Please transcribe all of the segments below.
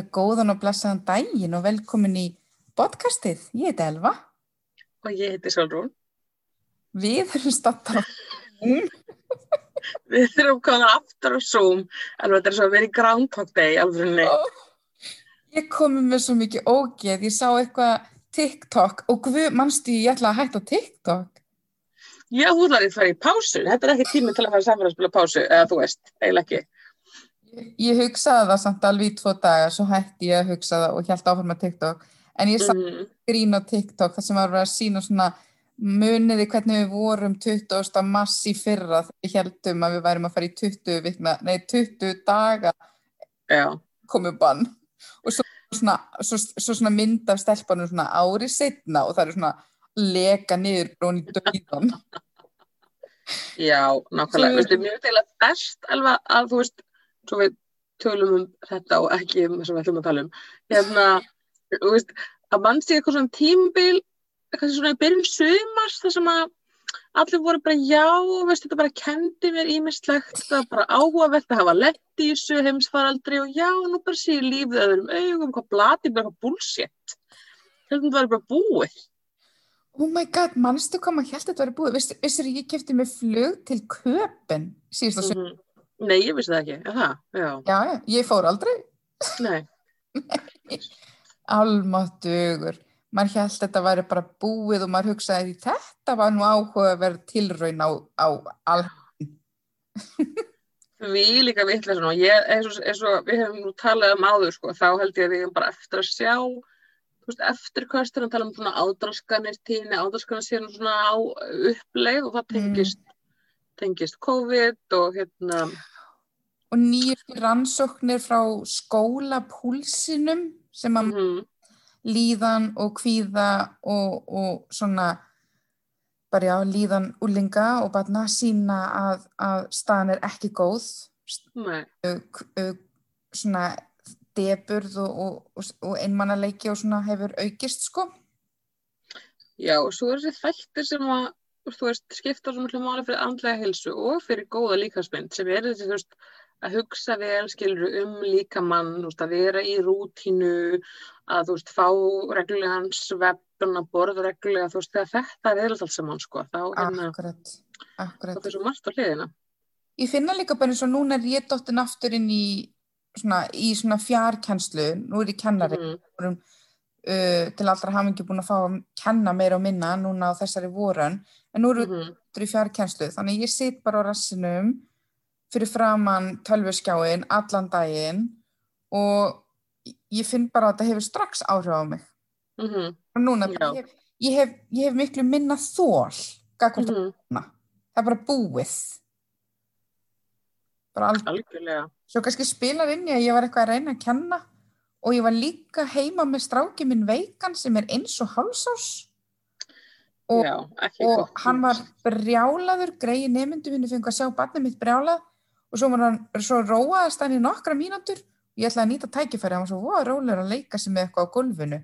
Já, góðan og blessaðan daginn og velkomin í podcastið. Ég heiti Elva. Og ég heiti Solrún. Við erum stattar á Zoom. Við erum komin aftur á Zoom. Alveg þetta er svo að vera í Groundhog Day alveg. Ó, Ég komi með svo mikið ógeð. Ég sá eitthvað TikTok og guð, mannstu ég ætla að hætta TikTok. Já, þú ætlar að fara í pásu. Þetta er ekki tími til að fara samfélagsspila pásu, eða þú veist, eiginlega ekki. Ég, hugsaði það samt alveg í tvo daga, svo hætti ég að hugsa það og held áfram með TikTok. En ég sá Mm. grín á TikTok þar sem var verið að sína svona muniði hvernig við vorum 20. mass í fyrra þegar við heldum að við værum að fara í 20 vikna, nei 20 daga Já, komu bann og svo svona, svo, svo svona mynd af stelpunum svona ári setna og það er svona leka niður brún í döðan já, nákvæmlega. Svo- Veistu, mér er til að best alveg að þú veist, svo við tölum um þetta og ekki um það sem við ætlum að tala um. Hérna, þú veist, að mann sé eitthvað svona tímabil, eitthvað svona í byrjun sumars, þar sem að allir voru bara, já, veist, þetta bara kendi mér ímislegt, það var bara áhugavert að hafa lett í þessu heimsfaraldri og já, nú bara sé ég lífið öðrum augum, hvað blati, bara eitthvað bullshit. Þetta var bara búið. Oh my god, hvað maður held að þetta væri búið Vissir, ég kefti mig flug til köpen síðast á sögum Mhm. Nei, ég vissi það ekki. Það? Já. Já, ég fór aldrei Nei. Almáttugur maður held að þetta væri bara búið og maður hugsaði þetta var nú áhugaverð tilraun á, á alveg Við líka vitlega svona, ég, eins og, eins og við hefum nú talað um áður, sko, þá held ég að við hefum bara eftir að sjá, eftir kvæstur að tala um svona ádraskanir tíni, ádraskanir síðan svona á uppleið og það tengist, tengist COVID og hérna, og nýjur rannsóknir frá skólapúlsinum sem að mm líðan og kvíða og, og svona bara já, líðan úlinga og barna sína að, að staðan er ekki góð. Nei, k- uh, svona deburð og, og, og, og einmannaleiki og svona hefur aukist sko. Já, og svo er þessi þættir sem að, þú veist, skipta svo mjög máli fyrir andlega helsu og fyrir góða líkasmynd sem er þessi, þú veist, að hugsa vel, skilur, um líkamann, þú veist, að vera í rútínu, að, þú veist, fá reglulegan svefn, að borða reglulega, þú veist, þegar þetta er eða allt saman, sko, þá, hérna, akkurat, þá akkurat er svo margt á hliðina. ég finna líka bara eins og núna er ég dottin aftur inn í svona, í svona fjarkenslu nú er ég kennari. Mhm, vorum uh, til allra hafingi búin að fá að kenna meira og minna núna á þessari vorun. En nú erum við mhm, aftur í fjarkenslu þannig ég sit bara á rassinum fyrir framann tölvuskjáin allan daginn og ég finn bara að þetta hefur strax áhrif á mig. Mhm, og núna, Já. ég hef, ég, hef, ég hef miklu minna þól mm. það er bara búið. Bara alveg. Svo kannski spilar inn í að ég var eitthvað að reyna að kenna og ég var líka heima með stráki minn veikan sem er eins og hálsás og, Já, og hann var brjálaður, greiði nemyndu minni fengi að sjá barnið mitt brjálað. Og svo, var hann, svo róaðast hann í nokkra mínútur. Og ég ætlaði að nýta tækifæri, hann var svo voða rólegur að leika sig með eitthvað á gólfinu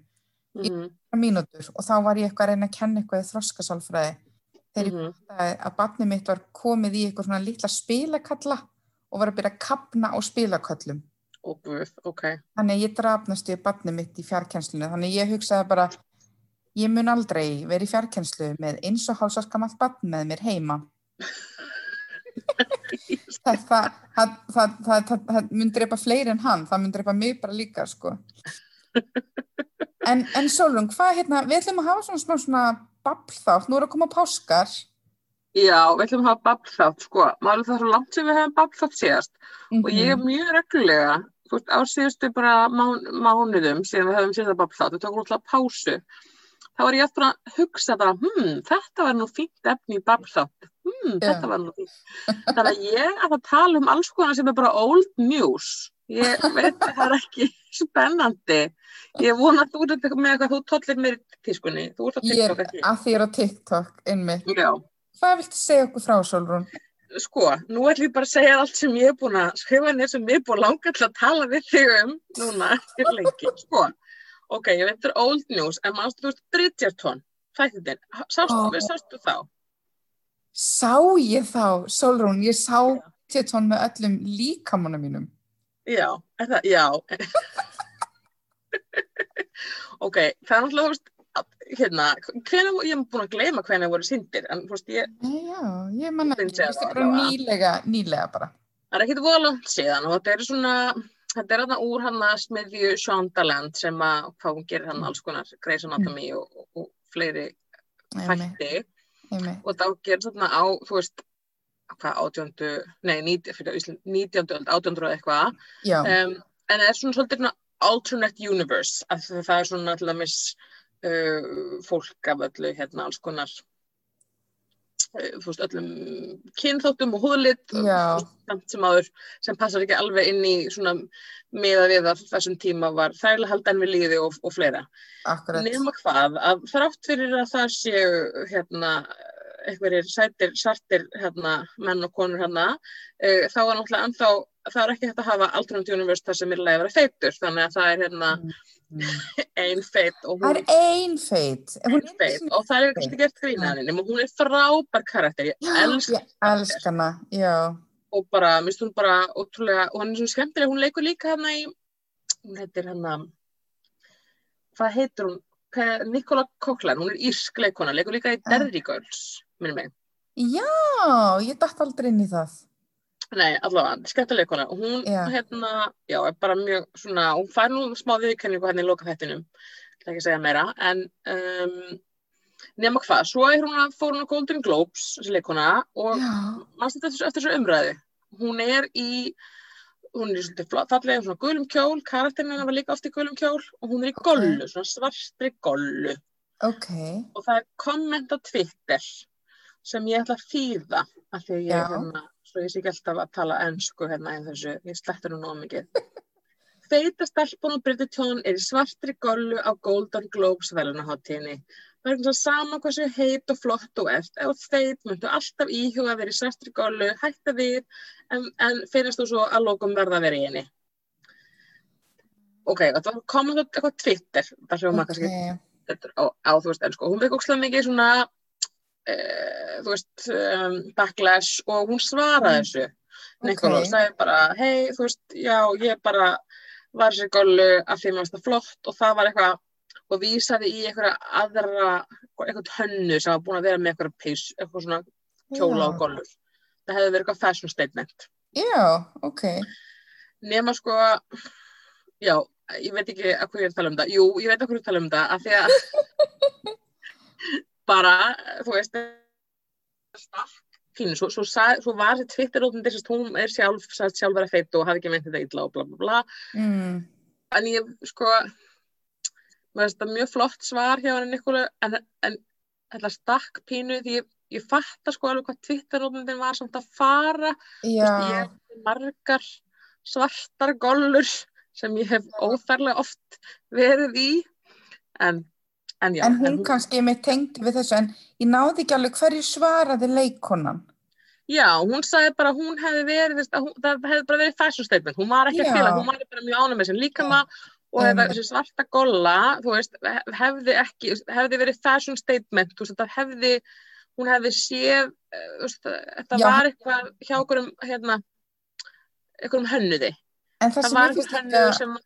Mhm, nokkra mínútur. Og þá var ég eitthvað að reyna að kenna eitthvað í þroskasálfræði. Þegar ég mhm, að barnið mitt var komið í eitthvað svona litla spilakalla og var að byrja að kapna á spilaköllum Og guð, ok. Þannig ég drafnast í barnið mitt í fjarkennslunni. Þannig ég hugsaði bara, ég mun aldrei verið í fjarkennslu með eins og hálsaskamalt barn með mér heima. það, það, það, það, mun drepa fleiri en hann, það mun drepa mig bara líka, sko. En, en Solrún, hvað hérna, við ætlum að hafa svona smá svona babbþátt, nú er að koma páskar. Já, við ætlum að hafa babbþátt, sko. Málið það er svo langt sem við hefum babbþátt síðast. Og ég er Mhm. mjög reglulega, veist, á síðustu bara mán, mánuðum síðan við höfum síðan babbþátt, við tókum alltaf pásu. Þá var ég eftir að hugsa bara, hm, þetta var nú fínt efni í babbþátt. Hm, Já. þetta var nú fínt. Þannig að ég að það tala um alls konar sem er bara old news. Ég veit að það er ekki spennandi. Ég vona að þú ert með eitthvað, þú tollir mér í tískunni. Ég er að því ég er á TikTok, einmitt. Já. Hvað viltu segja okkur frá, Solrún? Sko, nú ætlum ég bara að segja allt sem ég er búin að skrifa nýr sem ég er búin að langa til að tala við þig um núna eftir lengi. Sko, ok, ég veit þetta er old news, en þú veist Bridgerton, þættin, sástu, Ó. við sástu þá? Sá ég þá, Solrún, ég sá Tétón með öllum líkamannum mínum. Já, er það, já, ok, það er náttúrulega, hérna, hvenær, ég hef búin að gleyma hvenær voru syndir, en þú veist, ég, já, ég manna Finnst ekki, ég veist það bara nýlega, nýlega bara. það er ekkit voða langt síðan og þetta er svona, þetta er þarna úr hann að smiðju Shondaland sem að, hvað hún gerir hann alls konar Grey's Anatomy og, og, og fleiri einmitt. og þá gerir þarna á, þú veist, hvað, átjöndu, nei, nítjöndu, átjöndu og eitthvað, um, en það er svona svolítið alternate universe, af því að það er svona til dæmis uh, fólk af öllu, hérna, alls konar þú veist, öllum kynþáttum og húðlit Já. samt sem sem passar ekki alveg inn í svona miða við að þessum tíma var þærlega haldan við líði og, og fleira. Nema hvað, að þrátt fyrir að það séu hérna einhverjir sætir, svartir hérna, menn og konur hérna, uh, þá er náttúrulega ennþá, það er ekki hægt að hafa alternate universe þar sem er vera feitur, þannig að það er hérna Mm. ein feit og hún er ein feit. Ein feit og það er kannski gert grínaðin, nema hún er frábær karakter, ég elska hana, já. og bara, minnst hún bara ótrúlega, og hann er svona skemmtileg, hún leikur líka hérna í, hún heitir hérna, hvað heitir hún, Nicola Coughlin, hún er írsk leikona, leikur líka í. Derry Girls, minnum mig. Já, ég dætt aldrei inn í það. Nei, allavega, skemmtileg leikona, og hún, Já. hérna, já, er bara mjög svona, hún fær nú smá viðkenningu hérna í loka þættinum, það ekki að segja meira, en um, nema hvað, svo er hún að fór hún á Golden Globes, þessi leikona, og mannst þetta eftir, eftir þessu umræðu. Hún er í, hún er í flott- fallega svona gulum kjól, karakterinn hennar var líka oft í gulum kjól og hún er í Ok. gollu, svona svartri gollu. ok. Og það er komment á Twitter sem ég ætla að þýða af því að ég, Já. hérna, svo ég sé ekki alltaf að tala ennsku hérna í þessu, ég slettur nú nóg mikið. Feita stelpun og Bridgerton er í svartri gollu á Golden Globes velunaháttíðinni. Það er eins og sama hversu heit og flott þú ert. Ef þú ert feit myndu alltaf íhuga að vera í svartri gollu, hætta við, en, en finnast þú svo að lokum verða að vera í henni. Ok, þetta var komið eitthvað Twitter, það sem maður kannski er á, á, þú veist, ennsku. Hún fekk ókslega mikið svona, uh, þú veist, um, backlash og hún svaraði Mm. þessu. Nikoló Ok. sagði bara, hei, þú veist, já, ég bara var sér gollu af því að mér finnst það flott og það var eitthvað, og vísaði í einhverja aðra, eitthvað hönnu sem var búin að vera með eitthvað peys, eitthvað svona kjóla og gollur. Það hefði verið eitthvað fashion statement. já, ok. Nema sko, já, ég veit ekki að hvað ég er að tala um það. Jú, ég veit að hvað ég er að tala um það, af því að bara, þú veist, fínu, svo, svo, svo var þessi Twitter-rótun þess að hún er sjálf, sjálf vera feitt og hafi ekki meint þetta illa og bla bla bla. Mm. En ég, sko, mér finnst þetta mjög flott svar hjá henni Nikólu, en, en þetta stakk pínu því ég, ég fatta sko alveg hvað Twitter-rótun var samt að fara Þú veist, ég hef margar svartar gollur sem ég hef óþærlega oft verið í en, en já en hún kannski með tengdi við þessu, en ég náði ekki alveg hverju svaraði leikonan. já, hún sagði bara að hún hefði verið að hún, það hefði bara verið fashion statement hún var ekki Já. að fila, hún var bara mjög ánum með sem líkama og þetta, Einmitt. þessi svarta golla þú veist, hef- hefði ekki hefði verið fashion statement þú veist, þetta hefði, hún hefði séð eh, þú veist, þetta Já. var eitthvað hjá okkurum hérna, einhverjum hönnuði En það það sem var ég einhver finnst hönnu líka, sem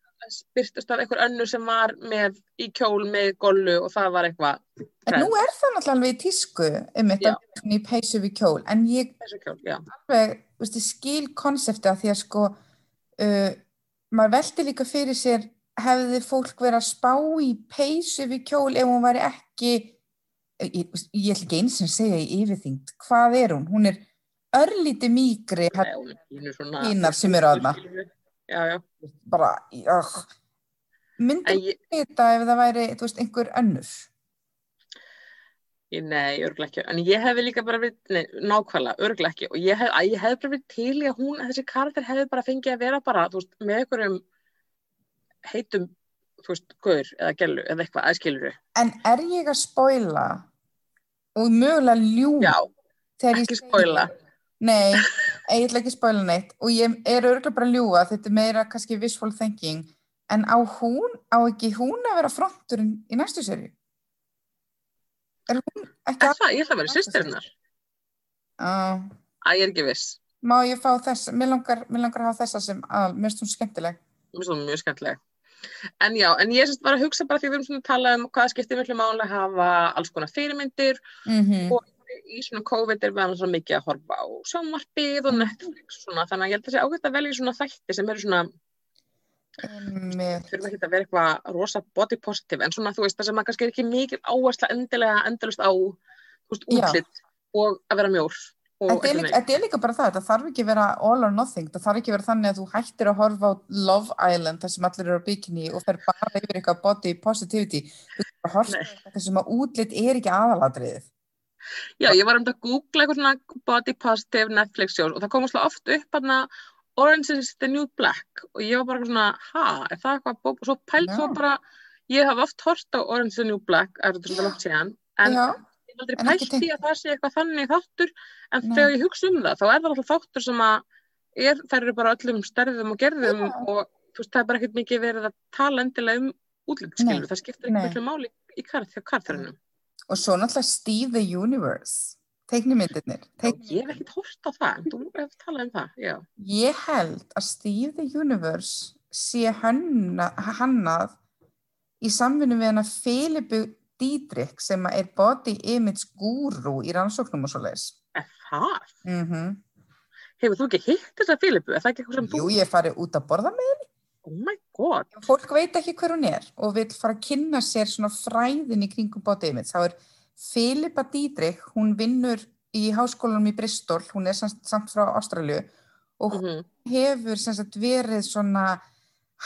byrtist af einhver önnu sem var með í kjól með gollu og það var eitthvað en nú er það náttúrulega alveg í tísku um þetta í peysu við kjól, en ég kjól, alveg, veist, skil konsepti að því að sko uh, maður veldi líka fyrir sér hefði fólk verið að spá í peysu við kjól ef hún væri ekki ég, ég, ætla ekki eins og segja í yfirþyngd hvað er hún? Hún er örlíti mýgri Nei, hún er svona Pínar sem eru þarna. Já, já, bara uh, myndi en ég, þetta ef það væri, veist, einhver önnur? Ég nei, örglega ekki. En ég hefði líka bara verið, nei, nákvæmlega örglega ekki. Og ég hef, ég hefði bara verið til í að hún, þessi karakter hefði bara fengið að vera bara, þú veist, með einhverjum heitum, þú veist, guður eða gellu eða eitthvað, aðskiluru en er ég að spoila og mögulega ljú já, ekki spoila. Nei, ég ætla ekki að spæla neitt og ég er örgulega bara að ljúga, þetta er meira kannski visual thinking, en á hún, á ekki hún að vera fronturinn í næstu serju? Er hún ekki er það, ég ætla að vera sýstirinnar að... að ég er ekki viss, Má ég fá þess, mér langar, mér langar að hafa þessa sem aðal, mér finnst hún skemmtileg. mér finnst það mjög skemmtileg. En já, en ég var að hugsa bara því við erum svona að tala um hvað skiptir miklu máli að hafa alls konar fyrirmyndir mm og í svona COVID er alveg svona mikið að horfa á sjónvarpið og Netflix svona, þannig að ég held að það sé ágætt að velja svona þætti sem eru svona, þurfa ekki að vera eitthvað rosa body positive, en svona þú veist það sem að kannski er ekki mikil áhersla endilega endalust á, veist, útlitt og að vera mjór Þetta er, þetta er líka bara það, þetta þarf ekki að vera all or nothing, það þarf ekki að vera þannig að þú hættir að horfa á Love Island þar sem allir eru á bikini og fer bara yfir eitthvað body positivity, þú þarf að horfa sem að útlit er ekki aðalatriðið. Já, ég var um að googla eitthvað svona body positive Netflix shows og það kom slá oft upp hann Orange is the New Black og ég var bara eitthvað svona, ha, er það eitthvað bók og svo pælt svo bara, ég haf oft hort á Orange is the New Black, er þetta svona langt síðan en Já, ég hef aldrei pælt í að það sé eitthvað þannig þáttur en Nei. þegar ég hugsa um það, þá er það alltaf þáttur sem að er, þær eru bara öllum stærðum og gerðum Já. og þú veist, það er bara ekkert mikið verið að tala endilega um útlitskilur, Nei. það skiptir miklu máli í karþörunum. Og svo náttúrulega Steve the Universe, teiknimyndirnir. Teikni... Ég hef ekkert hort á það, þú hefur talað um það, já. Ég held að Steve the Universe sé hanna, hannað í samvinnu við hana Filipu Dietrich sem að er body image guru í rannsóknum og svo það? Mm Hefur þú ekki hitt ekki eitthvað sem Jú, ég farið út að borða með henni. Oh my god. Fólk veit ekki hver hún er og vil fara að kynna sér svona fræðin í kringum body image. Þá er Filipa Dietrich, hún vinnur í háskólanum í Bristol, hún er samt, samt frá Ástralju og hún Mm hefur sem sagt verið svona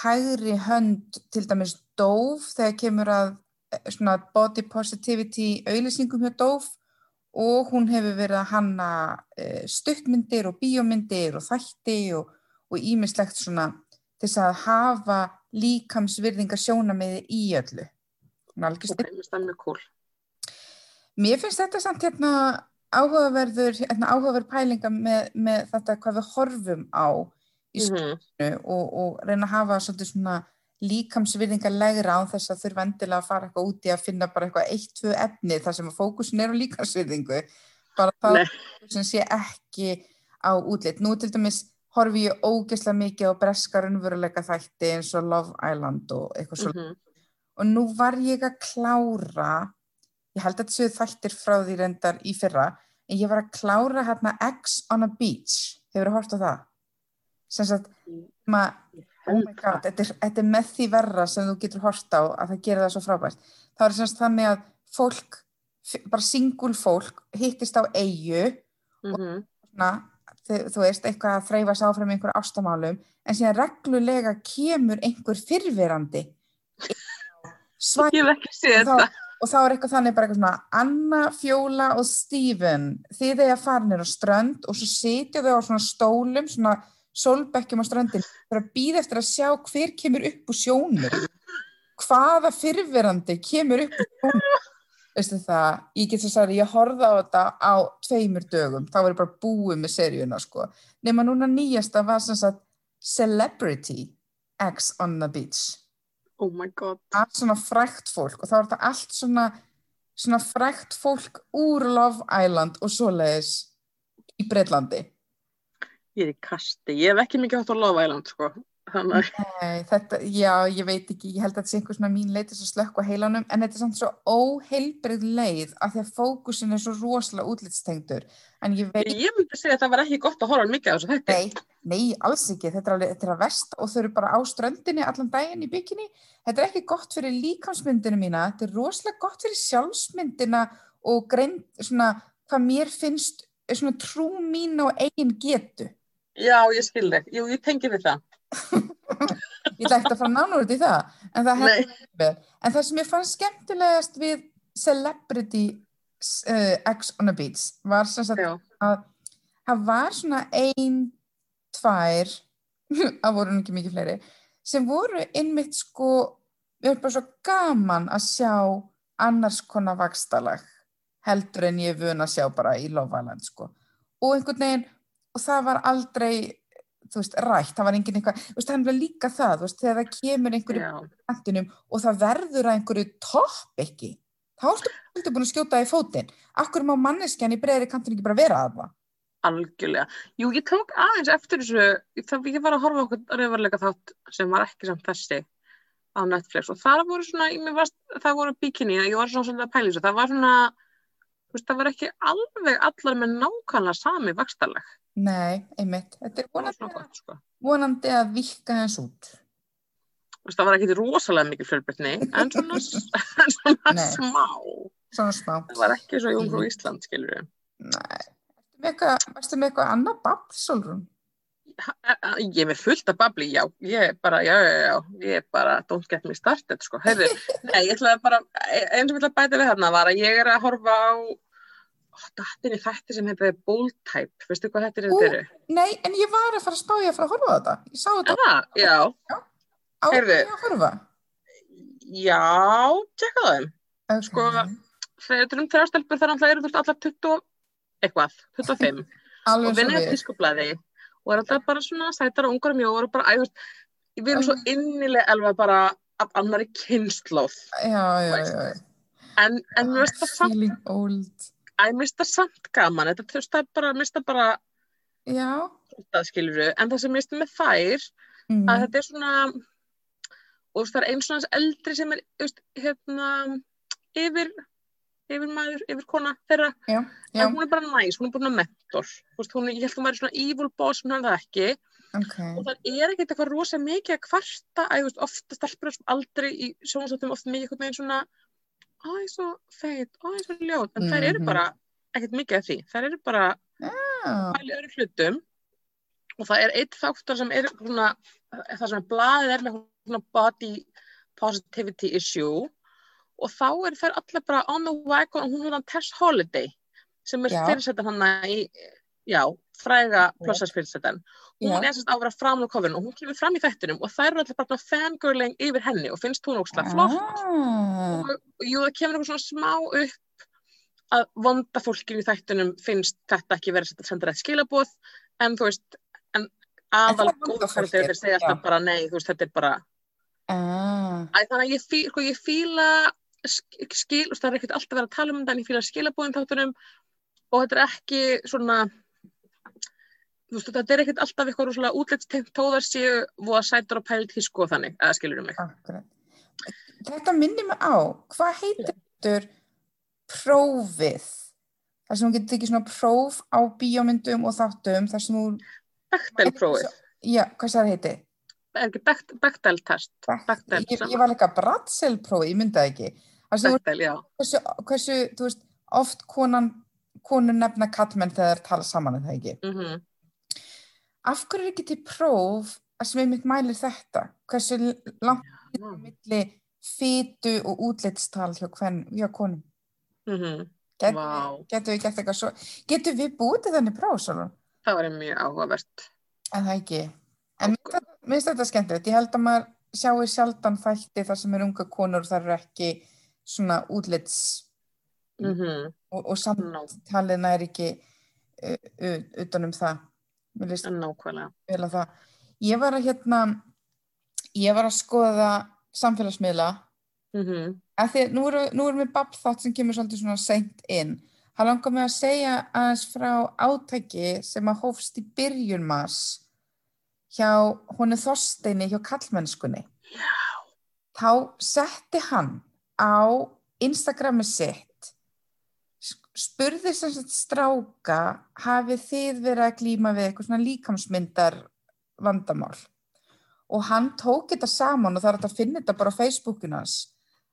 hægri hönd til dæmis Dóf þegar kemur að eh, svona body positivity auðlýsingum hjá Dóf og hún hefur verið að hanna uh, stuttmyndir og bíómyndir og þætti og, ímislegt svona þess að hafa líkamsvirðingar sjónamiði í öllu. Það mjög cool. Mér finnst þetta samt hérna áhugaverður, hérna áhugaverð pælinga með, með þetta hvað við horfum á í Mm skónu og, og reyna að hafa svolítið svona líkamsvirðingar legra á þess að þurfa endilega að fara eitthvað út í að finna bara eitthvað eitt, tvö efni þar sem að fókusin er á líkamsvirðingu bara það Nei. sem sé ekki á útlit. Nú til dæmis horfi ég ógeðslega mikið á breska raunveruleika þætti eins og Love Island og eitthvað svo -hmm. og nú var ég að klára ég held að þetta séu þættir frá því reyndar í fyrra en ég var að klára hérna X on a Beach. Hefur þú hort á það? sem sagt ma, oh my god, þetta er, þetta er með því verra sem þú getur hort á að það gerir það svo frábært. Þá er sem sagt þannig að fólk bara singul fólk hittist á eigu Mm svona, þau- þú veist, eitthvað að þreyfa sig áfram í einhver ástamálum, en síðan reglulega kemur einhver ekki séð og og þá er eitthvað þannig bara eitthvað svona Anna, Fjóla og Steven þið að fara nýra á strönd og svo sitja þau á svona stólum svona sólbekkjum á ströndin fyrir að býða eftir að sjá hver kemur upp úr sjónum. Hvaða fyrrverandi kemur upp úr sjónum veistu það, ég get svo sagði ég horfði á þetta á tveimur dögum þá var ég bara búið með seríuna sko nema núna nýjasta var sem sagt Celebrity X on the Beach Oh my god. allt svona frækt fólk og þá er þetta allt svona, svona frækt fólk úr Love Island og svoleiðis í Breitlandi. Ég er í kasti. Ég hef ekki mikið hótt á Love Island, sko. Þannig Nei, þetta, já, ég veit ekki, ég held að þetta sé einhver svona mín þess að slökka heilanum, en þetta er samt svo óheilbrið leið að því að fókusin er svo rosalega útlitstengdur. En ég veit, ég myndi segja að það var ekki gott að horfa mikið á þessu þetta. nei, nei, alls ekki, þetta er, alveg, þetta er að verst og þau eru bara á ströndinni allan daginn í bygginni. Þetta er ekki gott fyrir líkamsmyndina mína, þetta er rosalega gott fyrir sjálfsmyndina og grein, svona, hvað mér finnst, svona trú mín og eigin getu. Já, ég skil þig. Jú, ég tengi við það. Ég ekki að fara nánur út í það, en það. En það sem ég fann skemmtilegast við Celebrity uh, X on a Beach var sem sagt Já. að það var svona ein, tvær, það voru ekki mikið fleiri, sem voru einmitt sko, við erum bara svo gaman að sjá annars konar vakstalag heldur en ég vun að sjá bara í Love Island sko. Og einhvern veginn, og það var aldrei, þú veist, rætt, það var engin eitthvað, þú veist, það er líka það, þú veist, þegar það kemur einhverju Já. kantinum og það verður að einhverju topp ekki þá ertu búin að skjóta í fótinn akkur má manneskjan í breyðri kantinu ekki bara vera að það Algjörlega. Jú, ég tók aðeins eftir þessu, það ég var að horfa okkur reyfarleika þátt sem var ekki samt þessi. á Netflix og það voru svona, varst, það voru bikini, ég var svona svona að þessu, það var svona, þú veist, það var Nei, einmitt. Þetta er vonandi, gott, sko. vonandi að vikka hans út. Það var ekki rosalega mikið fjölbreytni, en svona, en svona smá. Svona smá. Það var ekki svo Jóngrú. Ísland, skilur við. Nei. Ertu með eitthvað, annað babb, Solrún? Ég er með fullt af babli, já, ég er bara, já, já, já, ég er bara, don't get me started, sko, heyrðu, nei, ég ætlaði bara, eins og ég ætla að bæta við þarna var að ég er að horfa á, ó, dattin í þætti sem heitir Bold Type, veistu hvað þetta er Ú. þetta eru? Nei, en ég var að fara að spá ég að fara að horfa á þetta. Ég sá þetta það? Já, á heyrðu. að horfa. já, tjekka það Okay. Sko, þegar þetta er um þrjástelpur þar náttúrulega eru veist allar 20, eitthvað, 25 og vinna í tískublaði og er alltaf bara svona sætar og ungar og mjóar og bara, æ, þú veist, við erum svo Mm. innilega elva bara af annari kynnslóð, Já, já, veist. já. en, en finnst það samt Feeling old. Æ, það samt gaman, þetta þú veist, það er bara, það bara, Já. það skilur við, en það sem finnst með þær, Mm. að þetta er svona, og þú veist, það er eins svona eldri sem er, þú veist, hérna, yfir, yfir maður, yfir kona þeirra, Já, já, en hún er bara næs, hún er bara mentor, þú veist, hún, ég held hún væri svona evil boss, hún er það ekki, ok. og það er ekkert eitthvað rosa mikið að kvarta, að þú veist, ofta stelpur þessum aldrei í sjónasáttum, oft mikið eitthvað meginn svona, æ, svo feit, æ, svo ljót, en þær eru Mhm. bara ekkert mikið af því, þær eru bara, Já, pæli öðru hlutum. Og það er eitt þáttur sem er svona, það sem er blaðið er með svona body positivity issue. Og þá er þær allir bara on the wagon og hún er hann Tess Holiday sem er Já. fyrirsetan hann í, já, fræga plussars fyrirsetan já, hún er sérst á að vera fram á kofinu og hún kemur fram í þættinum og þær eru allir bara fangirling yfir henni og finnst hún ógslag flott. Ah, og jú, það kemur eitthvað svona smá upp að vonda fólkinu í þættunum finnst þetta ekki verið að senda rétt skilaboð en þú veist, en aðal það vonda góð fólkið, fyrir þeir segja alltaf bara nei, þú veist, þetta er bara ah, Æ, þannig að ég, fí, sko, ég fíla sk- skil, þú veist, það er ekkert alltaf verið að tala um þetta en ég fíla skilabóðin þáttunum og þetta er ekki svona veist, þetta er ekkert alltaf eitthvað rosalega útlitstengt þó þar séu voða sætur og pælt tísku og þannig, eða skilur um mig akkurat. Þetta minnir mig á, hvað heitir prófið? þar sem hún getur tekið svona próf á bíómyndum og þáttum þar sem hún, Bechtel-prófið, já, hvað það heiti? er ekki Bechtel-test Bechdel, Ég, ég var líka Bratzel-prófið, ég myndaði ekki. Bechtel, já, hversu, hversu, þú veist, oft konan, konur nefna kallmenn þegar þeir tala saman, er það ekki? mhm Af hverju er ekki til próf að sem einmitt mælir þetta? Hversu langt er á milli fytu og útlitstal hjá, hjá konum? mhm Getum Vá. við, getum við gert eitthvað svo? Getum við búið til þannig próf, Sólun? það var mjög áhugavert En það ekki. En mér finnst þetta- þetta skemmtilegt. Ég held að maður sjáu sjaldan þætti þar sem er unga konur og það eru ekki svona útlits mhm og, og samtalið næri ekki uh, uh, utan um það. Mér líst nákvæmlega vel að það. Ég var að hérna, ég var að skoða samfélagsmiðla mhm að því að nú erum við babbþátt sem kemur svolítið svona seint inn. Það langar mig að segja aðeins frá átæki sem að hófst í byrjun mars hjá honu Þorsteini hjá kallmennskunni. já, Þá setti hann á Instagrami sitt spurði sem sagt stráka hafið þið verið að glíma við eitthvað svona líkamsmyndar vandamál? Og hann tók þetta saman og það er að finna þetta bara á Facebookinu hans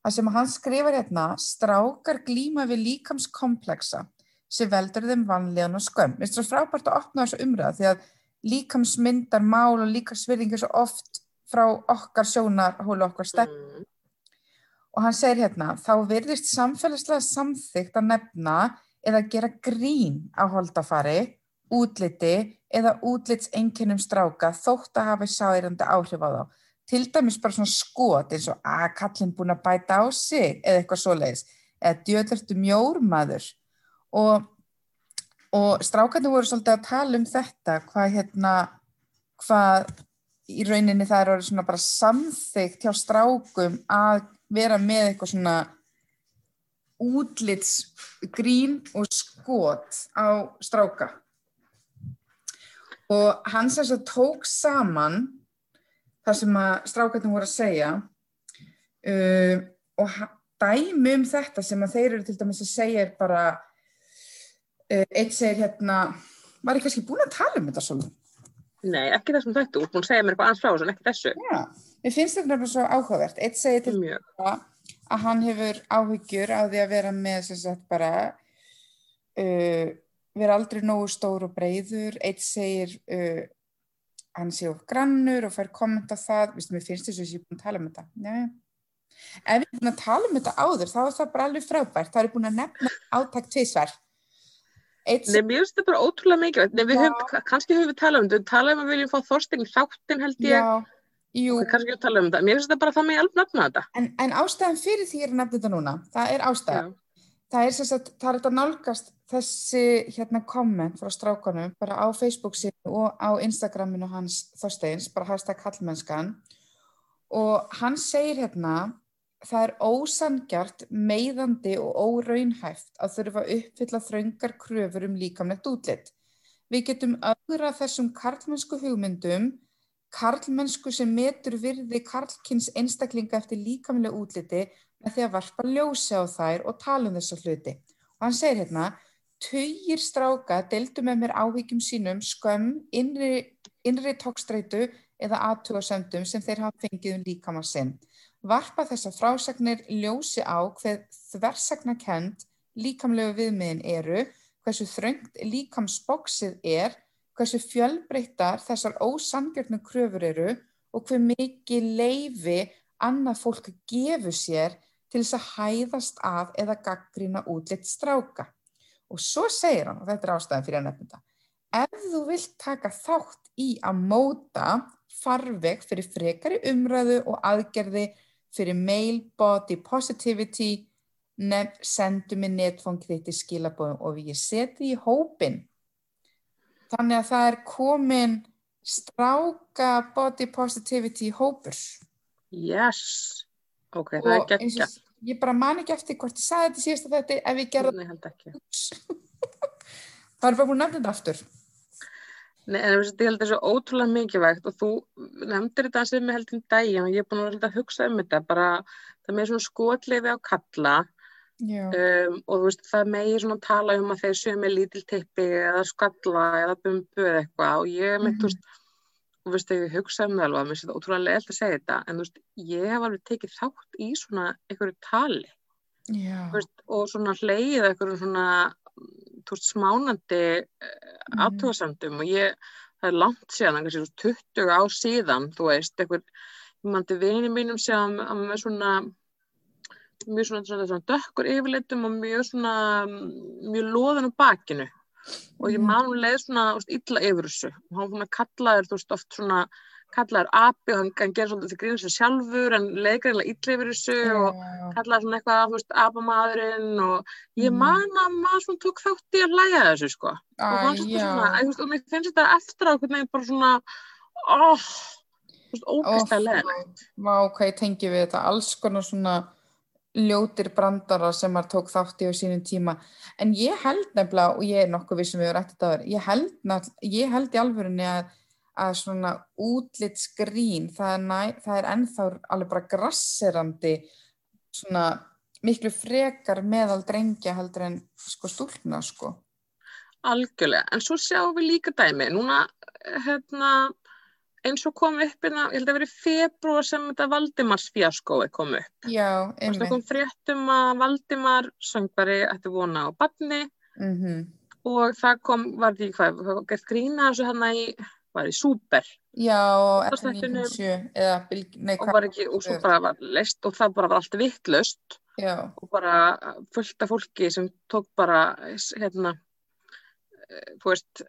að sem hann skrifar hérna strákar glíma við líkamskompleksa sem veldur þeim vanlíðan og skömm. Mér finnst það frábært að opna þessu umræða því að líkamsmyndar mál og líkamsvirðing er svo oft frá okkar sjónar hólu okkar stefn mm, og hann segir hérna, þá virðist samfélagslega samþygt að nefna eða gera grín á holdafari, útliti eða útlitseinkennum stráka þótt að hafa sárandi áhrif á þá. Til dæmis bara svona skot eins og að kallin búin að bæta á sig eða eitthvað svoleiðis, eða djöðlertu mjórmaður og, og strákarnir voru svolítið að tala um þetta, hvað hérna, hvað í rauninni það er orðið svona bara samþygt hjá strákum að vera með eitthvað svona útlitsgrín og skot á stráka. Og hann sem sagt tók saman það sem að strákarnir voru að segja uh, og dæmi um þetta sem að þeir eru til dæmis að segja er bara uh, eitt segir hérna var ég kannski búin að tala um þetta svona Nei, ekki þessum þetta, þú ert búin að segja mér eitthvað aðeins frá þessu, en ekki þessu. Já, mér finnst þetta nefnilega svo áhugavert eitt segir til Mjög. dæmis að hann hefur áhyggjur á því að vera með sem sagt bara uh, vera aldrei nógu stór og breyður eitt segir uh, hann sé of grannur og fær komment á það, Vistu, mér finnst þess að ég er búin að tala um þetta Nei. ef ég er búin að tala um þetta áður þá er það bara alveg frábært, þá er búin að nefna átak tvisvar eitt Nei, mér finnst þetta bara ótrúlega mikilvægt. Nei, við höfum, kannski höfum við talað um þetta, við talað um að við viljum fá Þorstein í þáttin held ég. já, jú, Og kannski við talað um þetta. Mér finnst þetta bara það með alveg nafna þetta. en, en ástæðan fyrir því er að nefna þetta núna, það er ástæðan það er sem sagt, það er þetta nálgast þessi hérna komment frá strákanum bara á Facebook sínu og á Instagraminu hans Þorsteins, bara hashtag kallmennskan og hann segir hérna það er ósangjart, meiðandi og óraunhæft að þurfa að uppfylla þröngar kröfur um líkamlegt útlitt. Við getum öðra þessum karlmennsku hugmyndum, karlmennsku sem metur virði karlkins einstaklinga eftir líkamlega útliti með því að varpa ljósi á þær og tala um þessa hluti. Og hann segir hérna, tugir stráka deildu með mér áhyggjum sínum skömm, innri, innri tókstreitu eða aðtugasöndum sem þeir hafa fengið um líkama sinn. Varpa þessa frásagnir ljósi á hver þversagnakend líkamlegu viðmiðin eru, hversu þröngt líkamsboksið er, hversu fjölbreyttar þessar ósangjörnu kröfur eru og hver mikið leifi annað fólk gefur sér til þess að hæðast að eða gaggrina útlitt stráka. Og svo segir hann, og þetta er ástæðan fyrir að nefna þetta, ef þú vilt taka þátt í að móta farveg fyrir frekari umræðu og aðgerði fyrir male body positivity, nef, sendu þitt í skilabóðum og við seti í hópin. Þannig að það er komin stráka body positivity hópur. Yes. Ok, það er Og geggja. og- Ég bara man ekki eftir hvort ég sagði þetta síðast að þetta ef ég gerði Nei, held ekki. það er bara búin þetta aftur. Nei, en ég held þetta svo ótrúlega mikilvægt og þú nefndir þetta sem ég held um daginn og ég er búin að, hugsa um þetta bara það með svona skotleifi á kalla um, og veist, það megi svona tala um að þeir séu með lítil tippi eða skalla eða bumbu eða eitthvað. Og ég mitt, þú veist, þú veist, þegar ég hugsa um það alveg, mér finnst þetta ótrúlega leiðilt að segja þetta, en þú veist, ég hef alveg tekið þátt í svona einhverju tali. Veist, og svona hleyið einhverjum svona mm, þú veist, smánandi Mhm. mm. aðtóðsandum og ég, það er langt síðan, kannski svona 20 ár síðan, þú veist, einhver, ég mandi vini mínum sem að með svona mjög svona, svona, svona dökkur yfirleitum og mjög svona mm, mjög loðan á bakinu og ég Mhm. man hún leið svona veist, illa yfir þessu og hann að kallaður, þú veist, oft svona kallaður api og hann, hann gerir svona þetta grínur sér sjálfur en leið greinlega illa yfir þessu og já, kallaði svona eitthvað, þú veist, abamadurinn og ég Mhm. man að maður svona tók þátt í að læga þessu, sko. og Æ, fannst þetta svona, já. að, þú veist, og mér finnst þetta eftir á hvernig bara svona, óh, þú veist, leðilegt. Vá, hvað ég tengi við þetta, alls konar svona ljótir brandara sem maður tók þátt í á sínum tíma. En ég held nefnilega, og ég er nokkuð við sem við erum rættið áður, ég held, ég held í alvörunni að, að svona útlitsgrín, það er, næ, það er ennþá alveg bara grasserandi svona miklu frekar meðal drengja heldur en sko stúlna sko. Algjörlega, en svo sjáum við líka dæmi, núna, hérna, eins og kom upp hérna, ég held að verið februar sem þetta Valdimars fjaskói kom upp. Já, Það einmitt. kom fréttum að Valdimar söngvari ætti vona á badni Mm og það kom, var því hvað, það var gert grína þessu hérna í, var í Súper Já, og Útvarpsþættinum. F97 eða bylg, nei, og var ekki, og svo bara var leist og það bara var allt vittlust og bara fullt af fólki sem tók bara, hérna, eh, þú veist,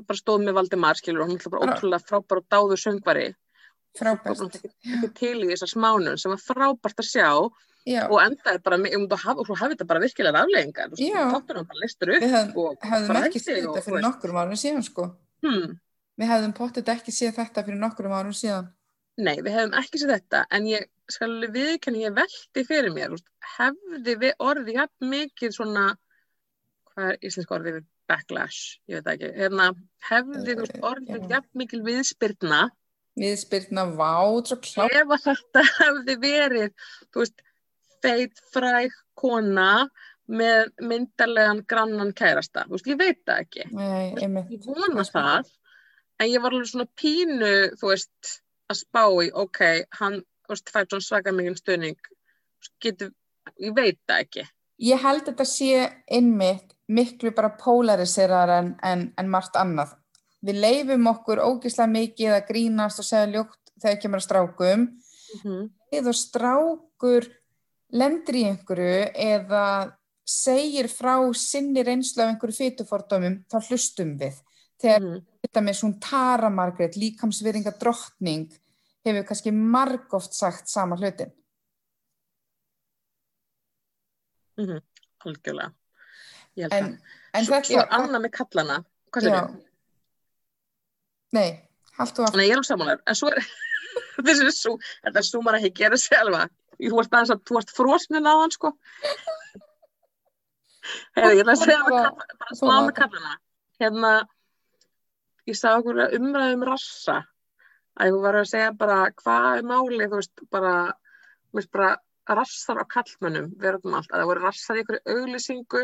bara stóð með Valdimar, skilur, og hann ætla bara ótrúlega frábær og dáður söngvari. Frábært. til í þessar smánun sem var frábært að sjá Já, og endaði bara, um, svo hafði þetta bara virkilega afleggingar, þú hann bara listur upp við hefðum, hefðum ekki séð þetta þú fyrir nokkrum árum síðan sko. hmm, Við hefðum pottet ekki séð þetta fyrir nokkrum árum síðan. Nei, við hefum ekki séð þetta, en ég skal viðkenni, ég velti fyrir mér, þú hefði við orðið mikið svona, hvað er íslensk orðið við backlash, ég veit ekki, hérna, hefði þú veist, Eh, orðið já. jafn mikil viðspyrna Viðspyrna vát, svo klá. ef þetta hefði verið, þú veist, feit fræg kona með myndarlegan grannan kærasta, þú veist, ég veit það ekki. Nei, einmitt. Ég vona það, en ég var alveg svona pínu, þú veist, að spá í, ok, hann, þú veist, fært svona svaka mikið stöðning, getur, ég veit það ekki. Ég held að þetta sé einmitt miklu bara polariseraðar en, en, en margt annað. Við leifum okkur ógislega mikið að grínast og segja ljótt þegar kemur að strákum. Mm Eða strákur lendir í einhverju eða segir frá sinni reynslu af einhverju fytufordómum, þá hlustum við. Þegar -hmm. þetta með svona Tara Margrét, líkamsveringa drottning, hefur kannski margóft sagt sama hlutin. Mm -hmm. Algjörlega. En, en Svo, þetta svo er annað með kallana. Hvað sér Já. Nei, haltu að Nei, ég er á samanlegar. En svo er, þessi er svo, þetta er svo maður ekki gera sjálfa. Þú varst aðeins að, þú varst frosnin á hann, sko. Hefur, ég ætla að segja Bara- smá með kallana. Hérna, ég sá okkur umræðum rassa. Að ég var að segja bara, hvað er málið, þú veist, bara, veist, bara rassar á kallmönnum, verðum allt. Að það voru rassar í einhverju auglýsingu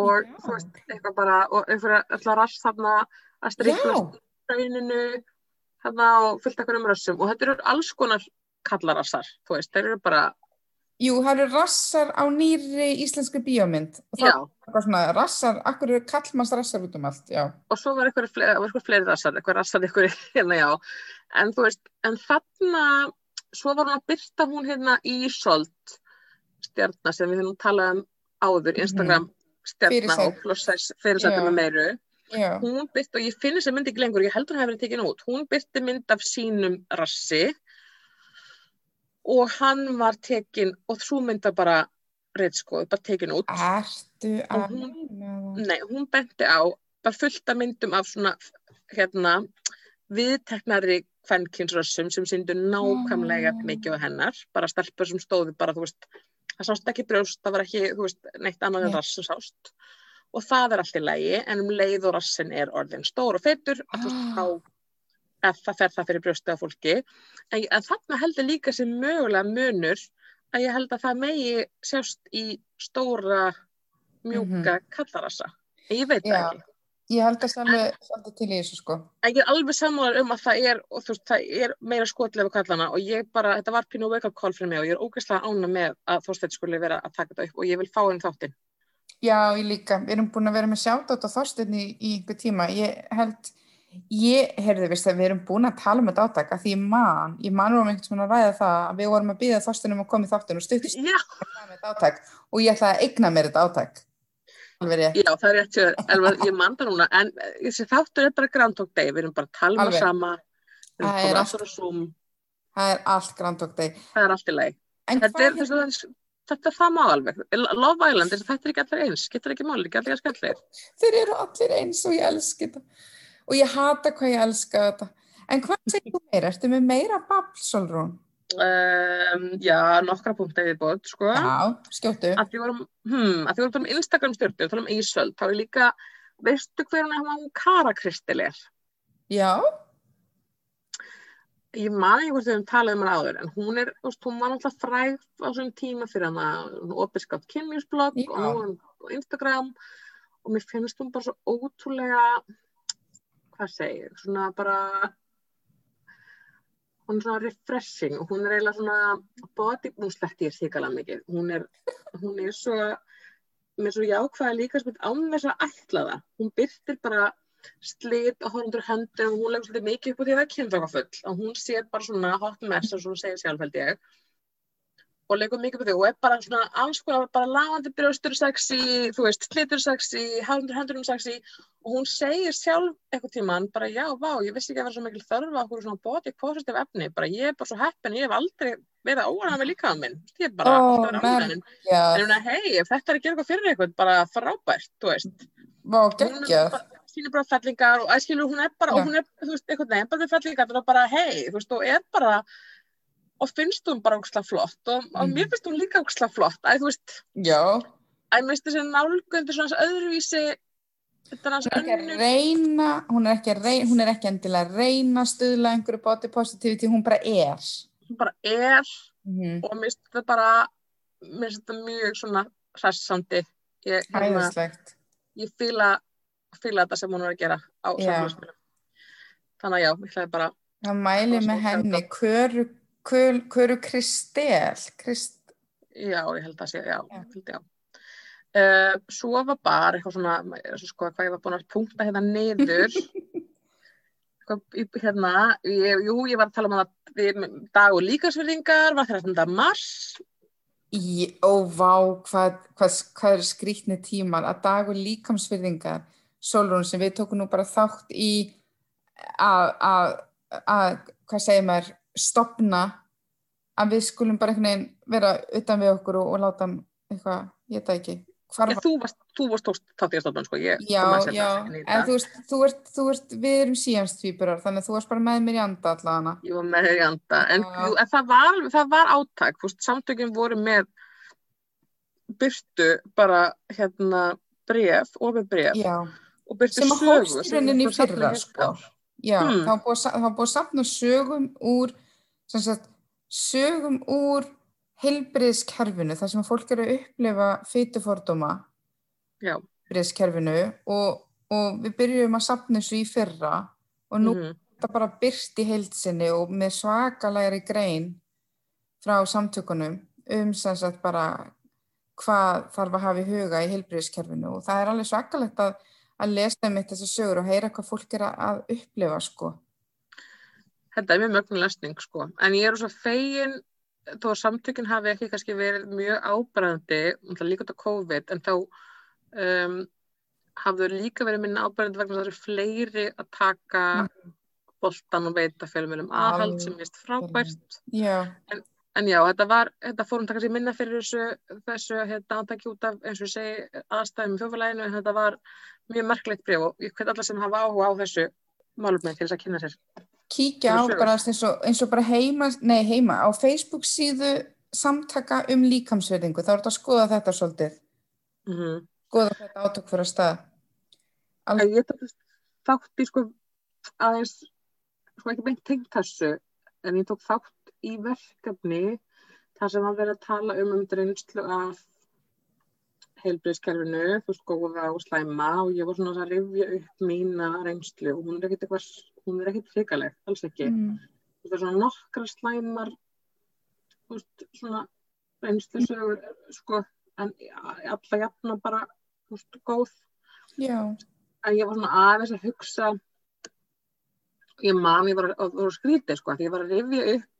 og, Já. þú veist, eitthvað bara, og einhverja, alltaf rass þarna að strikla Já, rauninu hérna og fullt ekkur um rössum og þetta eru alls konar kallarassar, þú veist, þeir eru bara, jú, það eru rassar á nýri íslenski bíómynd. Og það er svona rassar, akkur eru kallmanns rassar út um allt, já. og svo var eitthvað fleiri, var eitthvað fleiri rassar, eitthvað rassar eitthvað hérna, já, en þú veist, en þarna, svo var hún að byrta hún hérna Ísolt stjarnar sem við höfum talað um áður, Instagram. stjarnar Fyrirsæta. og fyrirsættum með meiru, Já, hún byrti, og ég finn þess að myndi ekki lengur, ég heldur hún hefur verið tekin út, hún byrti mynd af sínum rassi og hann var tekin, og svo mynda bara reitt sko, bara tekin út. ertu að... hún- Nei, hún benti á bara fullt af myndum af svona, hérna, viðteknari kvenkinsrössum sem síndu nákvæmlega Ah. mikið á hennar, bara stelpur sem stóðu bara, þú veist, það sást ekki brjóst, það var ekki, veist, neitt annað en rass sem sást. Og það er allt í lægi, en um leið og rassin er orðin stór og feitur, að þú veist, Ah. þá ef það fer það fyrir brjóstið á fólki. En, en þarna heldur líka sem mögulega munur að ég held að það megi sjást í stóra, mjúka kallarassa. En Ég veit það. Já. ekki. Ég held að svolítið, svolítið til í þessu sko. Ég er alveg sammálar um að það er, veist, það er meira skotlega við kallana og ég bara, þetta var pínu wake up call fyrir mig og ég er ógeðslega ána með að Þorsteinn skuli vera að taka þetta upp og ég vil fá henni þáttinn. Já, ég líka. Við erum búin að vera með sjátt á Þorsteinn í, í einhver tíma. Ég held, ég, heyrðu, veist að við erum búin að tala um þetta átak að því ég man, ég man um einhvern svona að ræða það að við vorum að býða Þorsteinn um að koma í þáttinn og stuttist Alveg já, það er rétt Elva, ég man það núna, en eh, þáttur er bara Groundhog Day, við erum bara að tala um sama, við erum er bara alltaf að zoom, Það er allt Groundhog Day. það er allt í leið. En Þetta er, þess að þetta er það má alveg. Love Island, þetta er ekki allir eins, getur ekki máli, ekki allir skemmtlegir. þeir eru allir eins og ég elski þetta. Og ég hata hvað ég elska þetta. En hvað segir þú meira? Ertu með meira babl, Solrún? Um, já, nokkra punkti við bótt, sko. Já, skjóttu. að því vorum, hmm, að því vorum að um Instagram stjórnum, tala um Ísöld, þá er líka, veistu hver hann hún Kara Kristel er? Já, Ég man ekki hvort við höfum talað um hann áður, en hún er, þú veist, hún var alltaf fræg á svona tíma fyrir hana, opiðskátt kynlífsblogg Já. og er hún á Instagram og mér finnst hún bara svo ótrúlega, hvað segir, svona bara, hún er svona refreshing og hún er eiginlega svona body, hún sletti ég síkala mikið, hún er, hún er svo, með svo jákvæða líka sem án þess að ætla það, hún byrtir bara slit og horfundur höndum og hún leggur svolítið mikið upp á því að það er kynþákafull. Og hún sér bara svona hot mess og hún segir sjálf held ég og leggur mikið á því og er bara svona alls konar bara lafandi brjóstur sexy þú veist, slitur sexy, horfundur höndunum sexy. Og hún segir sjálf eitthvað tíman bara já, vá, ég vissi ekki að vera svo mikil þörfa okkur svona body positive efni. Bara ég er bara svo heppin, ég hef aldrei verið óanað með líka minn, ég er bara Ó, alltaf verið ánægðin já, en hún er, hei, ef þetta er að gera eitthvað fyrir eitthvað bara frábært, þú veist. Vá, hún geggjað. sýnir bara fellingar og æskilur hún er bara, Já. og hún er, þú veist, einhvern veginn bara með fellingar og finnst hún bara ógslag flott og, og Mhm. mér finnst hún líka ógslag flott, æ, þú veist æ, mér finnst þessi nálgundur svona öðruvísi þetta er hans er að önnur reyna, hún er ekki, að reyna, hún er ekki endilega að reyna að stuðla einhverju body positivity, hún bara er. hún bara er Mm og mér finnst þetta bara mér finnst þetta mjög svona hressandi ég, hérna, Æðislegt. ég fíla, fíla þetta sem hún er að gera á Já. samfélagsmiðlum þannig að já, ég ætlaði bara Það mæli með henni, hverju, hverju, Kristel, Krist, já, ég held að sé, já, Já. held já Uh, svo var bara eitthvað svona sko, hvað ég var búin að punkta hérna niður hérna ég, jú, ég var að tala um að við, dag og líkasverðingar var 13. mars í, ó vá, hvað, hvað, hvað eru skrýtni tímar að dagur líkamsfyrðingar, Solrún sem við tókum nú bara þátt í að, að, að hvað segir maður, stopna að við skulum bara einhvern veginn vera utan við okkur og, og láta hann eitthvað, ég veit það ekki, hvar ég, þú varst, þú varst þátt í að stofna sko, ég Já, já, en þú veist, þú ert, þú ert, við erum síamstvíburar, þannig að þú varst bara með mér í anda allavega. Ég var með þér í anda, en, jú, en það, var, það var veist, samtökin voru með byrtu bara hérna bref, ofið bref Já, og byrtu sem að sögu hófst í fyrra, heilt sko. já, Hmm. það var búið, búið að sapna sögum úr, sagt, sögum úr heilbriðskerfinu, þar sem fólk eru að upplifa fytufordóma Já, heilbriðskerfinu og, og við byrjum að sapna þessu í fyrra og nú mhm, er þetta bara byrt í heildsinni og með svakalegri grein frá samtökunum um sagt bara hvað þarf að hafa í huga í heilbriðskerfinu og það er alveg svakalegt að, að lesa um þessi sögur og heyra hvað fólk er að, að upplifa sko. Þetta er mjög mögnu lesning sko, en ég er svo fegin þó að samtökin hafi ekki kannski verið mjög ábærandi, líka út á COVID, en þá um, hafðu líka verið minna ábærandi vegna það eru fleiri að taka boltan og veita fjölmjölum aðhald sem mist frábært. Já, En já, þetta var, þetta fórum taka sér minna fyrir þessu, þessu hérna, átaki út af, eins og ég segi, aðstæðum í þjófælæginu, en þetta var mjög merkilegt bref og ég hveit alla sem hafa áhuga á þessu málumni til þess að kynna sér. Kíkja á bara eins og, eins og bara heima, nei heima, á Facebook síðu samtaka um líkamsverðingu, þá er þetta að skoða þetta svolítið, Mm -hmm. skoða þetta átök fyrir að stað. En ég þátt í sko aðeins, sko ekki beint tengt þessu, en ég tók þátt í verkefni þar sem að vera að tala um um reynslu af heilbriðskerfinu, þú góða og slæma og ég var svona að rifja upp mína reynslu og hún er ekkit eitthvað, hún er ekkit hrikaleg, alls ekki. Mm. Það er svona nokkra slæmar, þú veist, svona reynslu sögur, sko, en alla jafna bara, þú veist, góð Já, að ég var svona aðeins að hugsa ég man, ég var að, skrítið sko, því ég var að rifja upp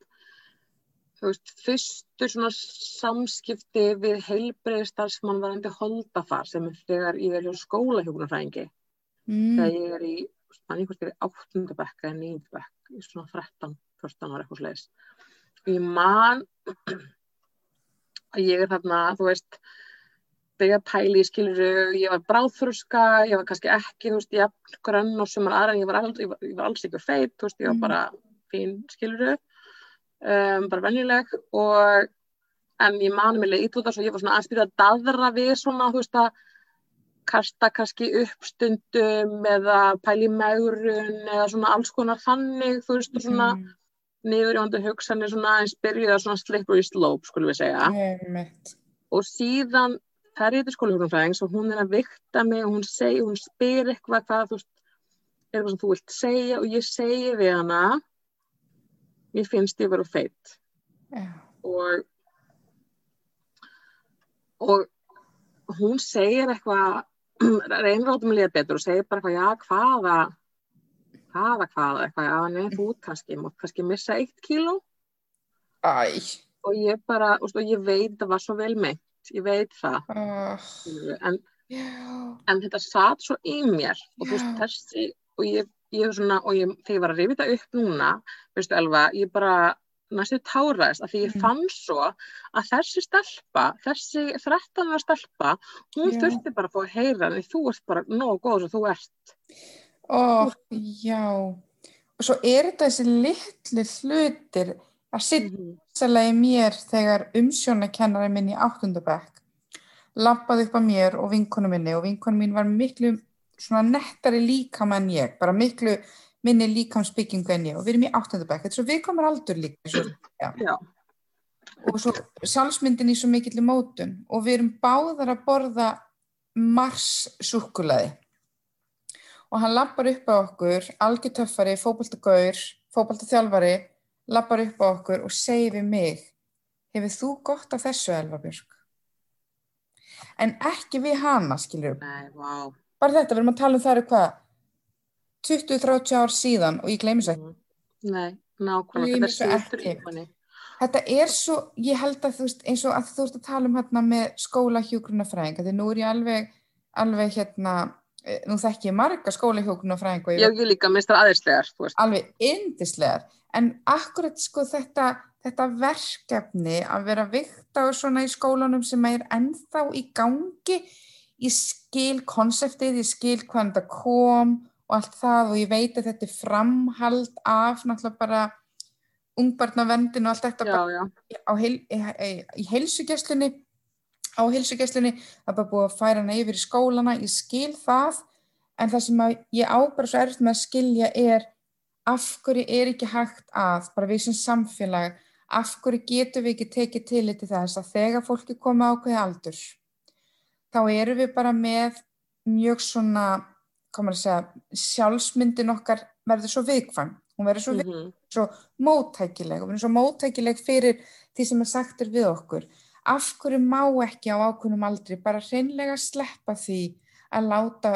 þú veist, fyrstu svona samskipti við heilbreið starfsmann varandi holdafar sem er þegar ég er hjá skólahjókunarfræðingi mm. þegar ég er í, mann ég hvort er í áttundabekka eða nýjundabekka, í svona 13 14 ára eitthvað slegis og ég man að ég er þarna, þú veist þegar pæli í skiluru, ég var bráðþurska, ég var kannski ekki, þú veist, ég grönn og sumar aðra, en ég var, alls, ég ég ekki feit, þú veist, ég var Mhm. bara fín skiluru, um, bara venjuleg og en ég mani mig leið út út þess og ég var svona aðeins byrjað að daðra við svona, þú veist, að kasta kannski upp stundum eða pæli megrun eða svona alls konar þannig, þú veist, og svona Mm. niðurjóndu hugsanir svona aðeins byrjuð að svona slippery slope, skulum við segja Einmitt. og síðan fer ég til skólahjókunarfræðings og hún er að vikta mig og hún, seg, hún spyr eitthvað hvað þú veist, er eitthvað sem þú vilt segja og ég segi við hana mér finnst ég vera feitt Já. og og hún segir eitthvað reynir átum að líða betur og segir bara eitthvað já hvaða hvaða hvaða? Eitthvað já nei þú kannski, mátt kannski missa eitt kíló. Æ. og ég bara, og ég veit það var svo vel meint, ég veit það. Uh, en en þetta satt svo í mér og þú veist þessi og ég, ég svona og ég, þegar ég var að rifja þetta upp núna veistu Elva, ég bara næstu táraðist af því ég Mm. fann svo að þessi stelpa, þessi 13 ára stelpa, hún Já. þurfti bara að fá að heyra því þú ert bara nóg góð sem þú ert Ó, já. Og svo er þetta þessi litlu hlutir að sitta Mhm. sérlega í mér þegar umsjónakennari minn í áttundabæk lappaði upp að mér og vinkonu minni og vinkonu mín var miklu svona nettari líkam en ég, bara miklu minni líkamsbyggingu en ég og við erum í áttundabæk, þetta er svo viðkomar aldur líka svo, ja. Já. og svo sjálfsmyndin í svo mikill mótun og við erum báðar að borða Mars súkkulaði og hann lappar upp á okkur algjörtöffari, fókbaltagaur fókbaltaþjálfari lappar upp á okkur og segir við mig hefur þú gott af þessu Elva Björk en ekki við hana skilur Nei, vá. bara þetta, við erum að tala um það eru hvað 20-30 ár síðan og ég gleymis ekki. Nei, nákvæmlega, Gleymi þetta er í manni. þetta er svo, ég held að þú veist eins og að þú ert að tala um hérna með skóla hjúgrunafræðinga, því nú er ég alveg alveg hérna eh, nú þekki ég marga skóla hjúgrunafræðinga og ég Já, ég líka, minnst það aðeinslegar, alveg yndislegar. En akkurat sko þetta þetta verkefni að vera vikta og svona í skólanum sem er ennþá í gangi ég skil konseptið, ég skil hvaðan þetta kom og allt það og ég veit að þetta er framhald af náttúrulega bara ungbarnavendin og allt þetta Já, já, heil, í, heilsugjæslunni á heilsugjæslunni það er bara búið að færa hana yfir í skólana ég skil það en það sem ég á bara svo erfitt með að skilja er af hverju er ekki hægt að bara við sem samfélag af hverju getum við ekki tekið til til þess að þegar fólki koma ákveði aldur þá erum við bara með mjög svona komur að segja, sjálfsmyndin okkar verður svo viðkvæm. Hún verður svo mhm, svo móttækileg og við erum svo móttækileg fyrir því sem er sagtur við okkur. Af hverju má ekki á ákveðnum aldri bara hreinlega sleppa því að láta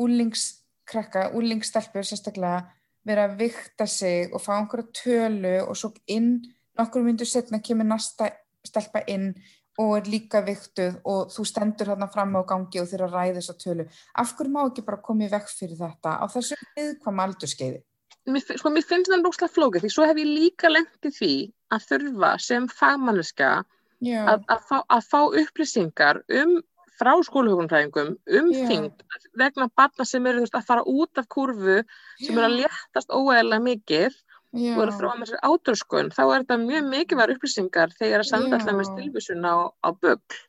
úlingskrakka, úlingstelpur sérstaklega vera að vikta sig og fá einhverja tölu og svo inn nokkur myndur setna kemur næsta stelpa inn og er líka viktuð og þú stendur þarna fram á gangi og þeirra ræði þessa tölu. Af hverju má ekki bara koma í vekk fyrir þetta á þessu viðkvæma aldurskeiði? sko, mér finnst það rókslega flókið, því svo hef ég líka lent í því að þurfa sem fagmanniska Já, að, að, fá, að fá upplýsingar um frá skólahugunfræðingum um Já. þyngd vegna barna sem eru veist, að fara út af kurvu sem eru að léttast óæðilega mikið já, og eru að þróa með sér átröskun þá er þetta mjög mikilvæg upplýsingar þegar er að senda Já. alltaf með stilvísun á, á bugl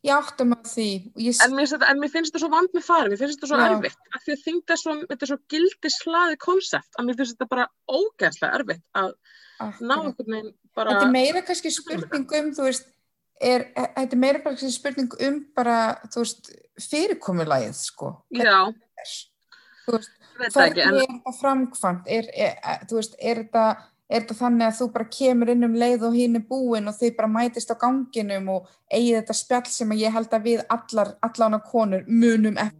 ég áttum að því ég en mér, en mér finnst þetta svo vand með farið, mér finnst þetta svo Já. erfitt af því að svo, þetta er svo gildislaði konsept að mér finnst þetta bara ógeðslega erfitt að ná Akkurat. einhvern veginn bara Þetta er meira kannski spurning um, þú veist, er, e- þetta er meira kannski spurning um bara, þú veist, fyrirkomulagið, sko. já, Þú veist, hvernig er þetta framkvæmt? Er, er, veist, er þetta, er þetta þannig að þú bara kemur inn um leið og hinn er búin og þið bara mætist á ganginum og eigið þetta spjall sem ég held að við allar, allan á konur munum eftir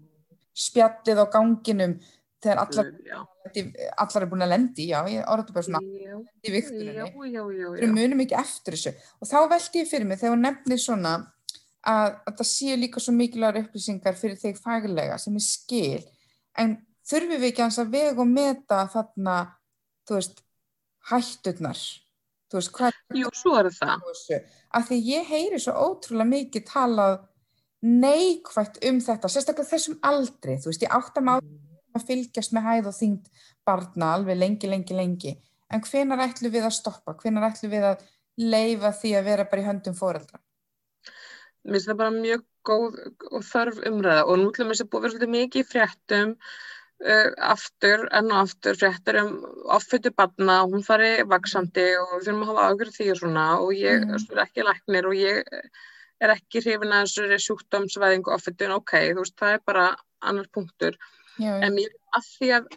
spjallið á ganginum þegar allar, allar er búin að lendi, já, ég orði bara svona já, já, við munum ekki eftir þessu. Og þá velti ég fyrir mig þegar hún nefnir svona að, að það séu líka svo mikilvægur upplýsingar fyrir þig faglega sem er skil en þurfum við ekki að vega og meta þarna þú veist, hætturnar? Þú veist, hvað er Jú, svo er það. af því ég heyri svo ótrúlega mikið talað neikvægt um þetta sérstaklega þessum aldri, þú veist, ég áttam á að fylgjast með hæð og þyngd barna alveg lengi, lengi, lengi. En hvenar ætlum við að stoppa, hvenar ætlum við að leifa því að vera bara í höndum foreldra? Mér finnst það bara mjög góð og þörf umræða. Og nú til að mér sé búið að svolítið mikið fréttum uh, aftur enn og aftur fréttur um offötu barna og hún fari vaksandi og við þurfum að hafa ágjörð því og svona og ég mm. er ekki læknir og ég er ekki hrifin að þessu sjúkdómsvæðingu offötu en ok, þú veist, það er bara annar punktur. Já, en mér að því að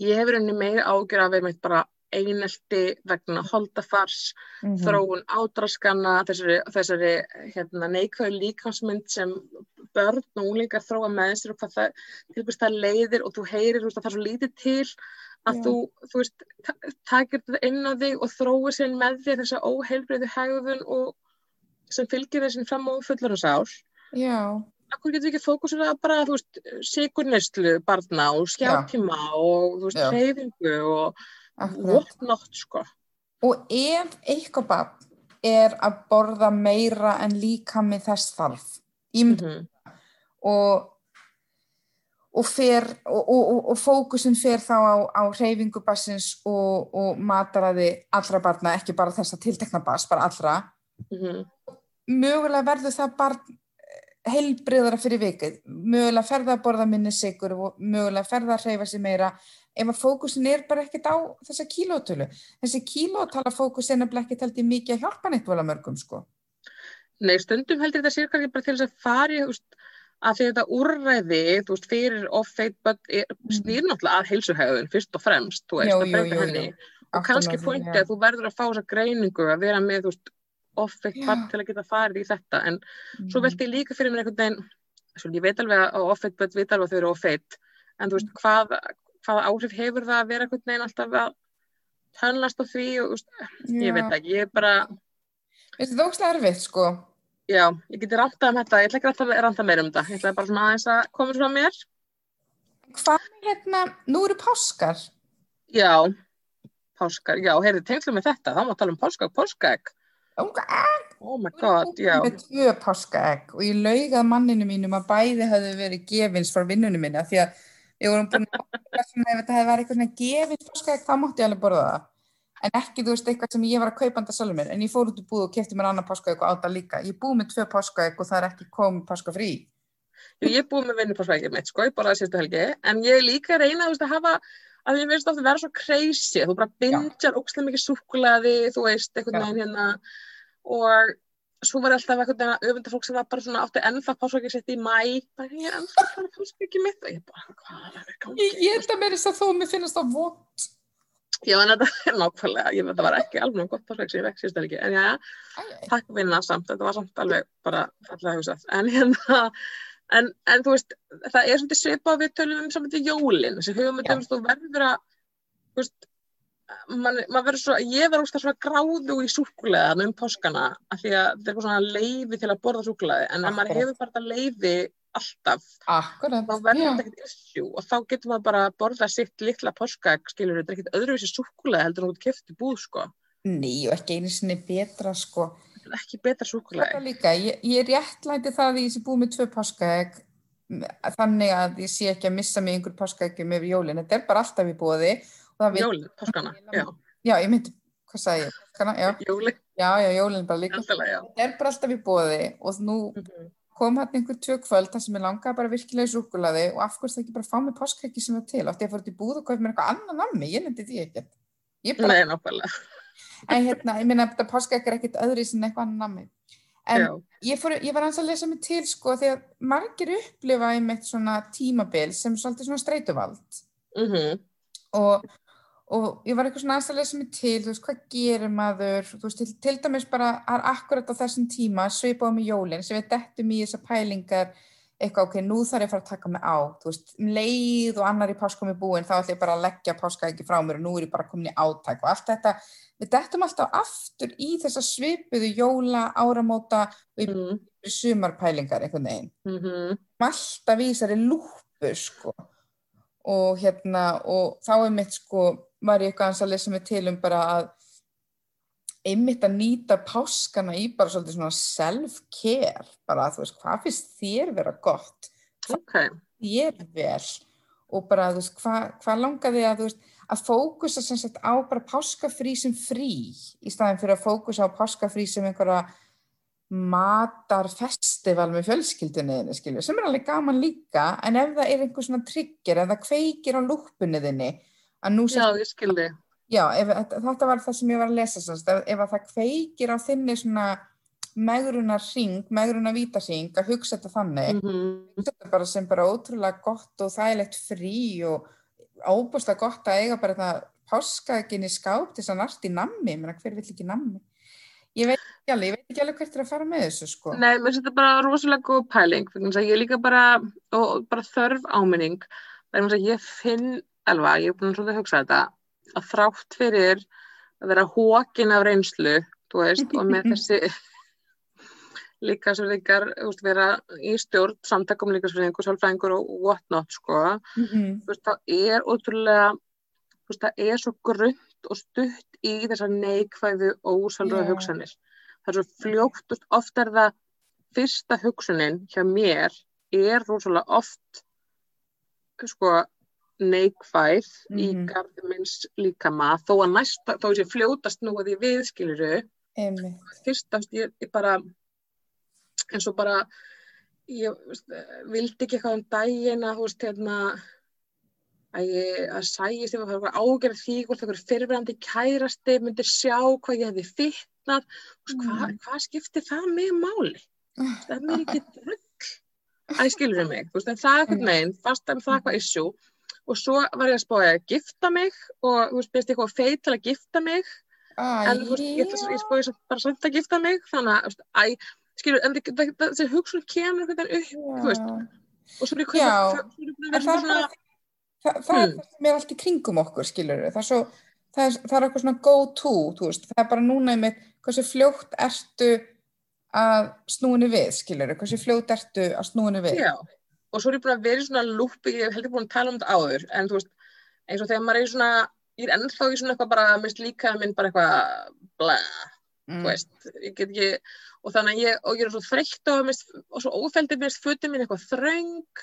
ég hefur henni meira ágjör af einmitt bara einelti vegna holdafars mhm, þróun ádraskana, þessari, þessari hérna, neikvæðu líkansmynd sem börn og unglingar þróa með sér og hvað það, til hvers það leiðir og þú heyrir, þú veist, að það er svo lítið til að Já. þú, þú veist, ta- takir þetta inn á þig og þróir sér með þér þessa óheilbreyðu hegðun og sem fylgir þessin fram á fullorðansár. já, Akkur getur við ekki fókusur að bara, þú veist, sigurneyslu barna og skjátíma og, þú veist, hreyfingu og akkurat whatnot, sko. og ef eitthvað barn er að borða meira en líkami þess þarf ímynd Mm og og, fer, og, og, og, fókusin fer þá á, á hreyfingu bassins og, og mataræði allra barna, ekki bara þessa tiltekna bass, bara allra -hmm. mögulega verður það barn heilbriðara fyrir vikið, mögulega ferða að borða minni sigur og mögulega ferða að hreyfa sér meira ef að fókusin er bara ekkert á þessa kílótölu. Þessi kílótala fókus er ekkert held ég mikið að hjálpa neitt vola mörgum sko. Nei, stundum heldur þetta sér kannski bara til þess að fari, þú veist, að þetta úrræði, veist, fyrir off-fate but snýr náttúrulega að heilsuhæðun fyrst og fremst, þú veist, Jú, að breyta henni jú. og kannski já. að þú verður að fá þessa greiningu að vera með, Já. but til að geta farið í þetta, en svo Mhm. velti ég líka fyrir mér einhvern veginn, svo ég veit alveg að off-fate but veit alveg að þau eru off-fate, en þú veist, Mhm. hvað, hvað áhrif hefur það að vera einhvern veginn alltaf að tönlast á því og, veist, ég veit ekki, ég er bara, það er ógstlega erfitt sko. Já, ég geti rántað um þetta, ég ætla ekki að ranta meira um þetta, ég ætla bara svona aðeins að koma frá mér. Hvað með hérna, nú eru páskar. Já, páskar, já, heyrðu, tengslum með þetta, þá má tala um páska og páskaegg. Unga, Oh my god, já. með tvö páskaegg og ég laugað manninu mínum að bæði hafði verið gefins frá vinnunum minna því að við vorum búin að ef þetta hefði verið eitthvað svona gefins páskaegg þá mátti ég alveg borða það en ekki þú veist eitthvað sem ég var að kaupa anda sjálfur mér. En ég fór út í búð og kefti mér annar páskaegg og áta líka. Ég búið með tvö páskaegg og það er ekki komið páska frí. Jú, Ég búin með vinnupáskaeggið mitt, sko, ég borðaði síðustu helgi, en ég líka reyna, þú veist, að hafa, að ég veist ofta vera svo crazy, þú bara bingjar ókslega mikið súkkulaði, þú veist, Já. veginn hérna, og svo var alltaf einhvern veginn að öfunda fólk sem var bara svona átti ennþá páskaeggið sitt í mæ, bara ég er ennþá bara páskaeggið mitt, og ég bara, hvað er að gangi? ég, ég Já, en þetta er nákvæmlega, ég veit, það var ekki alveg gott páskaegg sem ég vekk síðustu helgi, en já, takk vinna samt, þetta var samt alveg bara fallega hugsað, en hérna en, en þú veist, það er svolítið svipað við tölum um saman til jólin þessi hugmyndum, þú verður að þú veist, man, man verður svo ég verður úrst að svona gráðu í súkulega um páskana, af því að þetta er svona leiði til að borða súkulega, en ef maður hefur bara leiði alltaf. Akkurat þá verður þetta ekkert issue og þá getur maður bara að borða sitt litla páskaegg, skilur þetta er ekkert öðruvísi súkulega heldur en þú kefti búð, sko. Ný og ekki einu sinni betra sko. Ekki betra Þetta súkulega líka, ég, ég réttlæti það að ég sé búið með tvö páskaegg þannig að ég sé ekki að missa mig einhver páskaeggjum yfir jólin, þetta er bara alltaf í veit, jólin, páskana, já, já ég myndi, hvað sagði ég, páskana, já, jólin, já, já, jólin bara líka, þetta er bara alltaf í búiði og nú Mhm. Kom hann einhver tvö kvöld þar sem ég langaði bara virkilega í súkulaði og af hverju það ekki bara fá mig páskaeggi sem er til, átti ég að fara út í búð og kaupa mér eitthvað annan nammi, ég nefndi því ekkert. Ég bara, Nei, en hérna, ég minna að páskaegg er ekkert öðri sem eitthvað annan nammi. En ég, fór, ég var hans að lesa mig til sko því að margir upplifa einmitt svona tímabil sem svolítið svona streituvald. Mhm, og, og ég var eitthvað svona aðeins að lesa mig til, þú veist, hvað gerir maður? Þú veist, til, til dæmis bara er akkurat á þessum tíma svipað um í jólin sem við dettum í þessar pælingar eitthvað, ok, nú þarf ég að fara að taka mig á. Þú veist, um leið og annar í páskomi búin þá ætlum ég bara að leggja páska ekki frá mér og nú er ég bara komin í átæk og allt þetta. Við dettum alltaf aftur í þessa svipuðu jóla, áramóta og í mhm, sumarpælingar einhvern veginn. Mhm, alltaf í þessari lúpu sko. Og hérna og þá er mitt sko var ég eitthvað að lesa mig til um bara að einmitt að nýta páskana í bara svolítið svona self-care bara þú veist hvað finnst þér vera gott? Ok, þér vel? Og bara þú veist hvað hva langaði að þú veist að fókusa sem sagt á bara páskafrí sem frí í staðin fyrir að fókusa á páskafrí sem einhverja matarfestival með fjölskyldunni skilju, sem er alveg gaman líka en ef það er einhver svona tryggir ef það kveikir á að nú já, ég skildi, já ef, þetta var það sem ég var að lesa ef, ef að það kveikir á þinni svona megrunar ring, megrunar vítasing að hugsa þetta þannig mhm, hugsa þetta bara sem bara ótrúlega gott og þægilegt frí og óbúslega gott að eiga bara þetta páskaðinni skáp til þess að narti nammi, ég meina hver vill ekki nammi? Ég veit ekki alveg, ég veit ekki alveg hvert er að fara með þessu sko. Nei, mér þetta bara rosalega góð pæling vegna þess að ég er líka bara, og bara þörf áminning. Ég finn alveg, ég er búin svolítið að hugsa þetta að þrátt fyrir að vera hókin af reynslu, þú veist og með þessi líka þú veist, vera í stjórn, samtakum líka svo einhver sálfræðingur og what not, sko mm -hmm. þú veist, það er ótrúlega þú veist, það er svo grönt og stutt í þessar neikvæðu ósálfræðu Já. hugsanir það er svo fljótt, þú veist, oft er það fyrsta hugsunin hjá mér er rosalega oft sko neikvæð í Mhm. garði minns líkama þó að næsta, þó að ég fljótast nú að ég viðskiluru Einmitt. fyrst að ég, ég bara eins og bara ég veist, vildi ekki eitthvað um daginn að, veist, hérna, að ég, að sæjist ég var að fara ágjörð því hvort einhver fyrirverandi kærasti myndi sjá hvað ég hefði hvað, Mm. hvað skiptir það mig máli? Það er mér ekki rugg. Æ, skilur þið mig, þú veist, en það er eitthvað meginn, fast að það er eitthvað issue og svo var ég að spája að gifta mig og, þú veist, byrst eitthvað feit til að gifta mig? En þú veist, ég, ég, spóði bara samt að gifta mig þannig að, æ, skilur, en þessi hugsun kemur einhvern veginn upp, þú veist, og svo er ég að vera er svona, það, það er það sem er allt í kringum okkur, skilur það er svo, það er, það er eitthvað svona go to, þú veist, það er bara núna einmitt, hversu fljótt ertu að snúinu við, skilur hversu fljótt ertu að snúinu við. já, og svo er ég búin að vera í svona lúpi, ég hef heldur búin að tala um þetta áður, en þú veist, eins og þegar maður er í svona, ég er ennþá í svona eitthvað bara, mist líka minn bara eitthvað, blæ, Mm. þú veist, ég get ekki, og þannig ég, og ég er svo þreytt og, mist, og svo óþeldið mér fötin mín eitthvað þröng,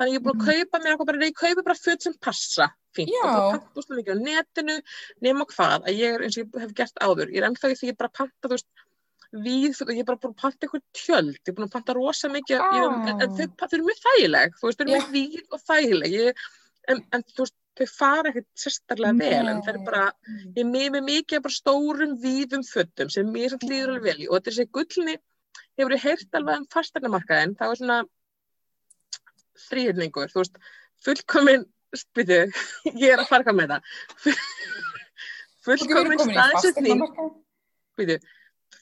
þannig ég er búin að Mhm. kaupa mér eitthvað bara, ég kaupa bara föt sem passa, fínt, Já. og það panta úrslega mikið á netinu, nema hvað, að ég er eins og ég hef gert áður, ég er ennþá í því ég bara panta, þú veist, við, og ég er bara búin að panta eitthvað tjöld, ég er búin að panta rosa mikið, Ah. ég, en, en þau, þau eru mjög þægileg, þau eru mjög víð og þægileg, ég, en, en þú veist, þau fara ekkert sérstaklega vel, en þau eru Nei. bara, ég með mig mikið bara stórum víðum fötum sem mér samt líður alveg vel í og þetta er þessi gullni, hefur ég heyrt alveg um fastagnamarkaðin, það var svona þrýðningur, þú veist, fullkomin, spytu, ég er að eitthvað með það, Þú getur fullkomin komin í staðsetning, fasteignamarkað.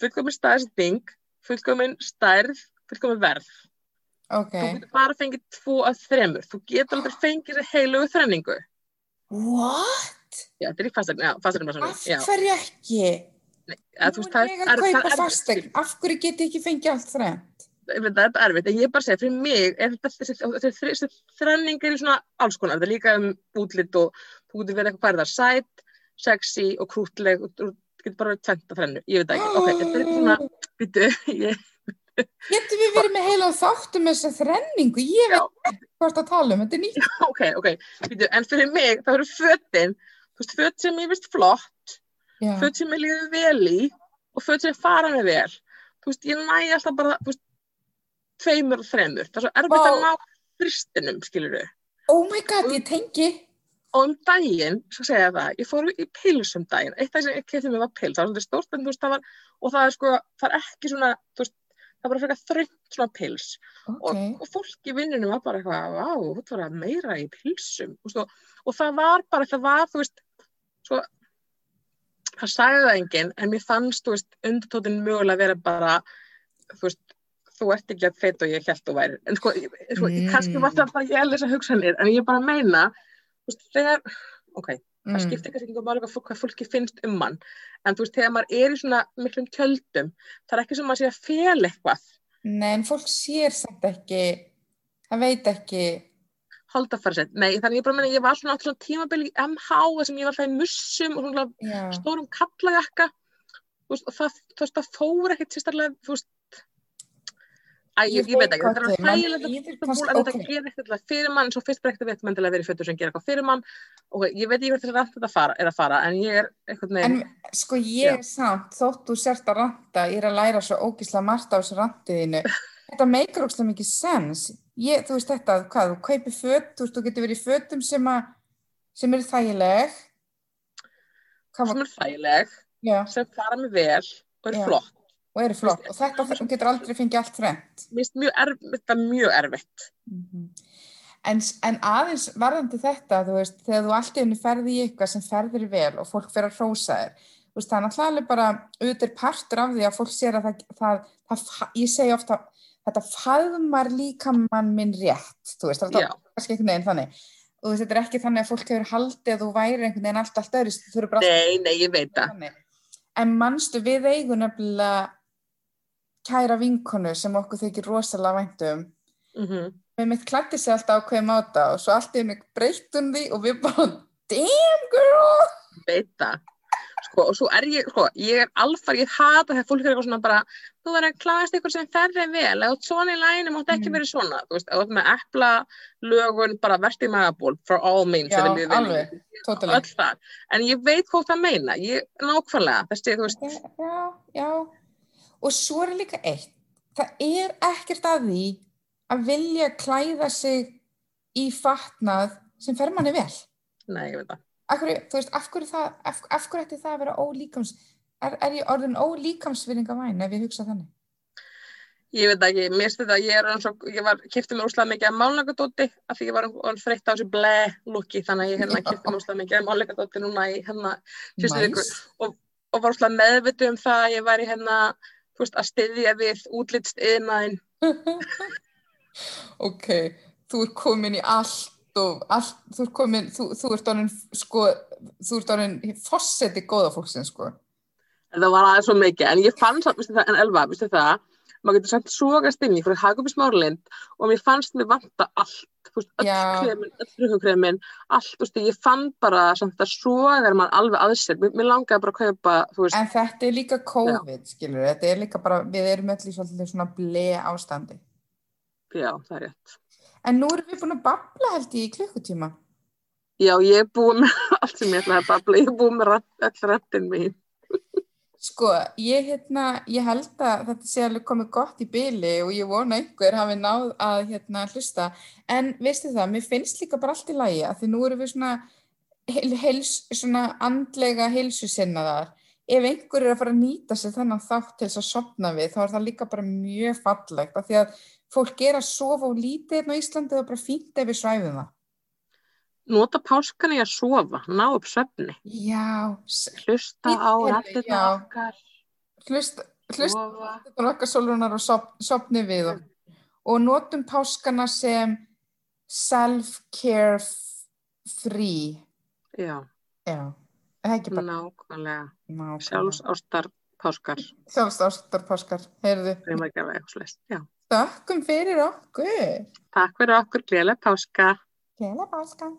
Spytu, fullkomin staðsetning, fullkomin stærð, fullkomin verð. Ok. Þú getur bara fengið tvo að þremur, þú getur aldrei fengið þessi heilugu þrenningu. What? Já, þetta er í fastagnamarkaðin, Af hverju ekki? Eða, þú Nú veist, er það er- að það er kaupa erfitt, fasteign. Af hverju get ég ekki fengið allt þrennt? ég veit að þetta er erfitt, en ég er bara að segja, fyrir mig er þetta þessi, þessi, þessi þrenning er í svona alls konar, þetta er líka um útlit og þú getur verið eitthvað hvað er það, sæt, sexy og krútleg og þú getur bara tvent að þrennu, ég veit ekki, ok, þetta er svona, býtu, ég, Getum við verið með heila þáttum með þessa þrenningu? Ég veit ekki hvað það tala um. Þetta er nýtt. ok, ok, býtu, en fyrir mig, það eru fötin, þú veist, föt sem ég veist flott, Já. föt sem ég líður vel í og föt sem fara mig vel, þú veist, ég næ alltaf bara, veist, tveimur og þremur, það er svo erfitt Vá. að ná fristinum, skilur við. Oh my god, ég tengi. Og um daginn, svo segja ég það, ég fór í pils um daginn, eitt af það sem ég kefti mig var pils, það var svolítið stórt, en þú veist, það var, og það er sko, það er ekki svona, þú veist, það bara frekar þröngt svona pils Ok. og, og fólk í vinnunum var bara eitthvað, vá, þú ert bara meira í pilsum, þú veist, og, og það var bara, það var, þú veist, svo, það sagði það enginn, en mér fannst, þú veist, undirtótin mögulega vera bara, þú veist, þú ert ekki að feit og ég held þú væri, en sko, sko mm. Mm. kannski var það bara ég að hugsanir, en ég bara meina, veist, þegar, ok, það Mm. skiptir kannski ekki máli hvað, fólk- hvað fólki finnst um mann en þú veist, þegar maður er í svona miklum tjöldum það er ekki sem maður sé að fel eitthvað Nei, en fólk sér samt ekki, það veit ekki. holdafæri sett, nei, þannig ég bara meina ég var svona átt svona tímabil í MH þar sem ég var það í mussum og svona Já. stórum kallajakka þú veist, og það, veist, það fór ekkert sérstaklega, þú veist Æ, ég, ég veit ekki, það er hræðilegt mann að búin kannski- að þetta gera eitthvað fyrir mann, svo fyrst bara ekkert veit mendilega verið fötur sem gera eitthvað fyrir mann og ég veit ekki hvert þessi rætt þetta fara, er að fara en ég er eitthvað En neginn, sko ég er samt, þótt þú sért að ranta, ég er að læra svo ógísla margt á þessu rantiðinu. Þetta meikar ógísla mikið sens. Ég, þú veist þetta, hvað, þú kaupir föt, þú veist, þú getur verið í fötum sem, að, sem eru þægileg. Sem var, er þægileg sem fara mig vel og er Já. flott og eru flott. Og þetta, getur aldrei fengið allt þrennt. mér finnst mjög erfitt, þetta er mjög erfitt En, en aðeins varðandi þetta, þú veist, þegar þú allt í henni ferði í eitthvað sem ferðir vel og fólk fer að hrósa þér, þú veist, það er náttúrulega alveg bara, auðvitað er partur af því að fólk sér að það, það, það ég segi ofta, þetta faðmar líka mann minn rétt, þú veist, það er kannski einhvern veginn þannig. Og þetta er ekki þannig að fólk hefur haldið að þú væri einhvern veginn allt allt öðru, þú eru bara nei, nei, ég veit það þannig. En manstu, við eigum nefnilega kæra vinkonu sem okkur þykir rosalega væntum mm með mitt klætti sig alltaf á hverju máta og svo allt í henni breytt hún því og við bara damn girl! Veit það sko, og svo er ég, sko, ég er alfar ég hata þegar fólk er eitthvað svona bara þú verður að klæðast ykkur sem ferði vel. Eða svona í læginu, mátt ekki Mm. verið svona. Þú veist, ert með epla lögun bara verst í magaból, for all means Já, alveg, totally. en ég veit hvað það meina. Ég, nákvæmlega, þessi, þú veist. Já, já og svo er líka eitt það er ekkert að því að vilja klæða sig í fatnað sem fer manni vel. Nei, ég veit það. Af hverju, þú veist, af hverju, það, af, af hverju ætti það að vera ólíkams, er, er ég orðin ólíkamsvinninga væn ef ég hugsa þannig? Ég veit ekki, mér finnst þetta, ég er eins og, ég var, kipti mér úrslega mikið af málnægadóti af því ég var orðin freytt á þessu ble lukki þannig að ég hérna kipti mér úrslega mikið af málnægadóti núna í hérna og, og var úrslega meðvituð um það að ég væri hérna, veist, að styðja við útlitst yðnaðin. Ok, þú ert komin í allt og allt, þú ert komin, þú, þú ert orðin, sko, þú ert orðin fósetti góða fólksinn, sko. En það var aðeins svo mikið, en ég fann samt, veistu það, en Elva, veistu það, maður getur samt sogast inn í fyrir hagum í smáralind og mér fannst mér vanta allt, veist, öll Já. kremin, öll frukukremin, allt, veist, ég fann bara samt að sogar mann alveg að sér, mér, langaði bara að kaupa, veist, En þetta er líka COVID, skilur, þetta er líka bara, við erum öll í svona ble ástandi. já, það er rétt. En nú erum við búin að babla held í klukkutíma. Já, ég er búið með allt sem ég ætlaði að babla, ég er búið með rant, öll rantin mín. Sko, ég, hérna, ég held að þetta sé alveg komið gott í byli og ég vona einhver hafi náð að hérna, hlusta. En veistu það, mér finnst líka bara allt í lagi að því nú erum við svona, heil, heils, svona andlega heilsusinnaðar. Ef einhver er að fara að nýta sér þennan þátt til þess að sopna við, þá er það líka bara mjög fallegt. Af því að fólk er að sofa og lítið hérna á Íslandi og bara ef við svæfum það. Nota páskan í að sofa, ná upp svefni, Já, hlusta á já. okkar, hlusta, hlusta sofa. þetta okkar sólrunar og sop, sopni við og, og notum páskana sem self-care free. Já, já, nákvæmlega, sjálfsástar páskar, sjálfstástar páskar, heyrðu. Þakkum fyrir okkur. Takk fyrir okkur, gleðilega páska. Gleðilega páska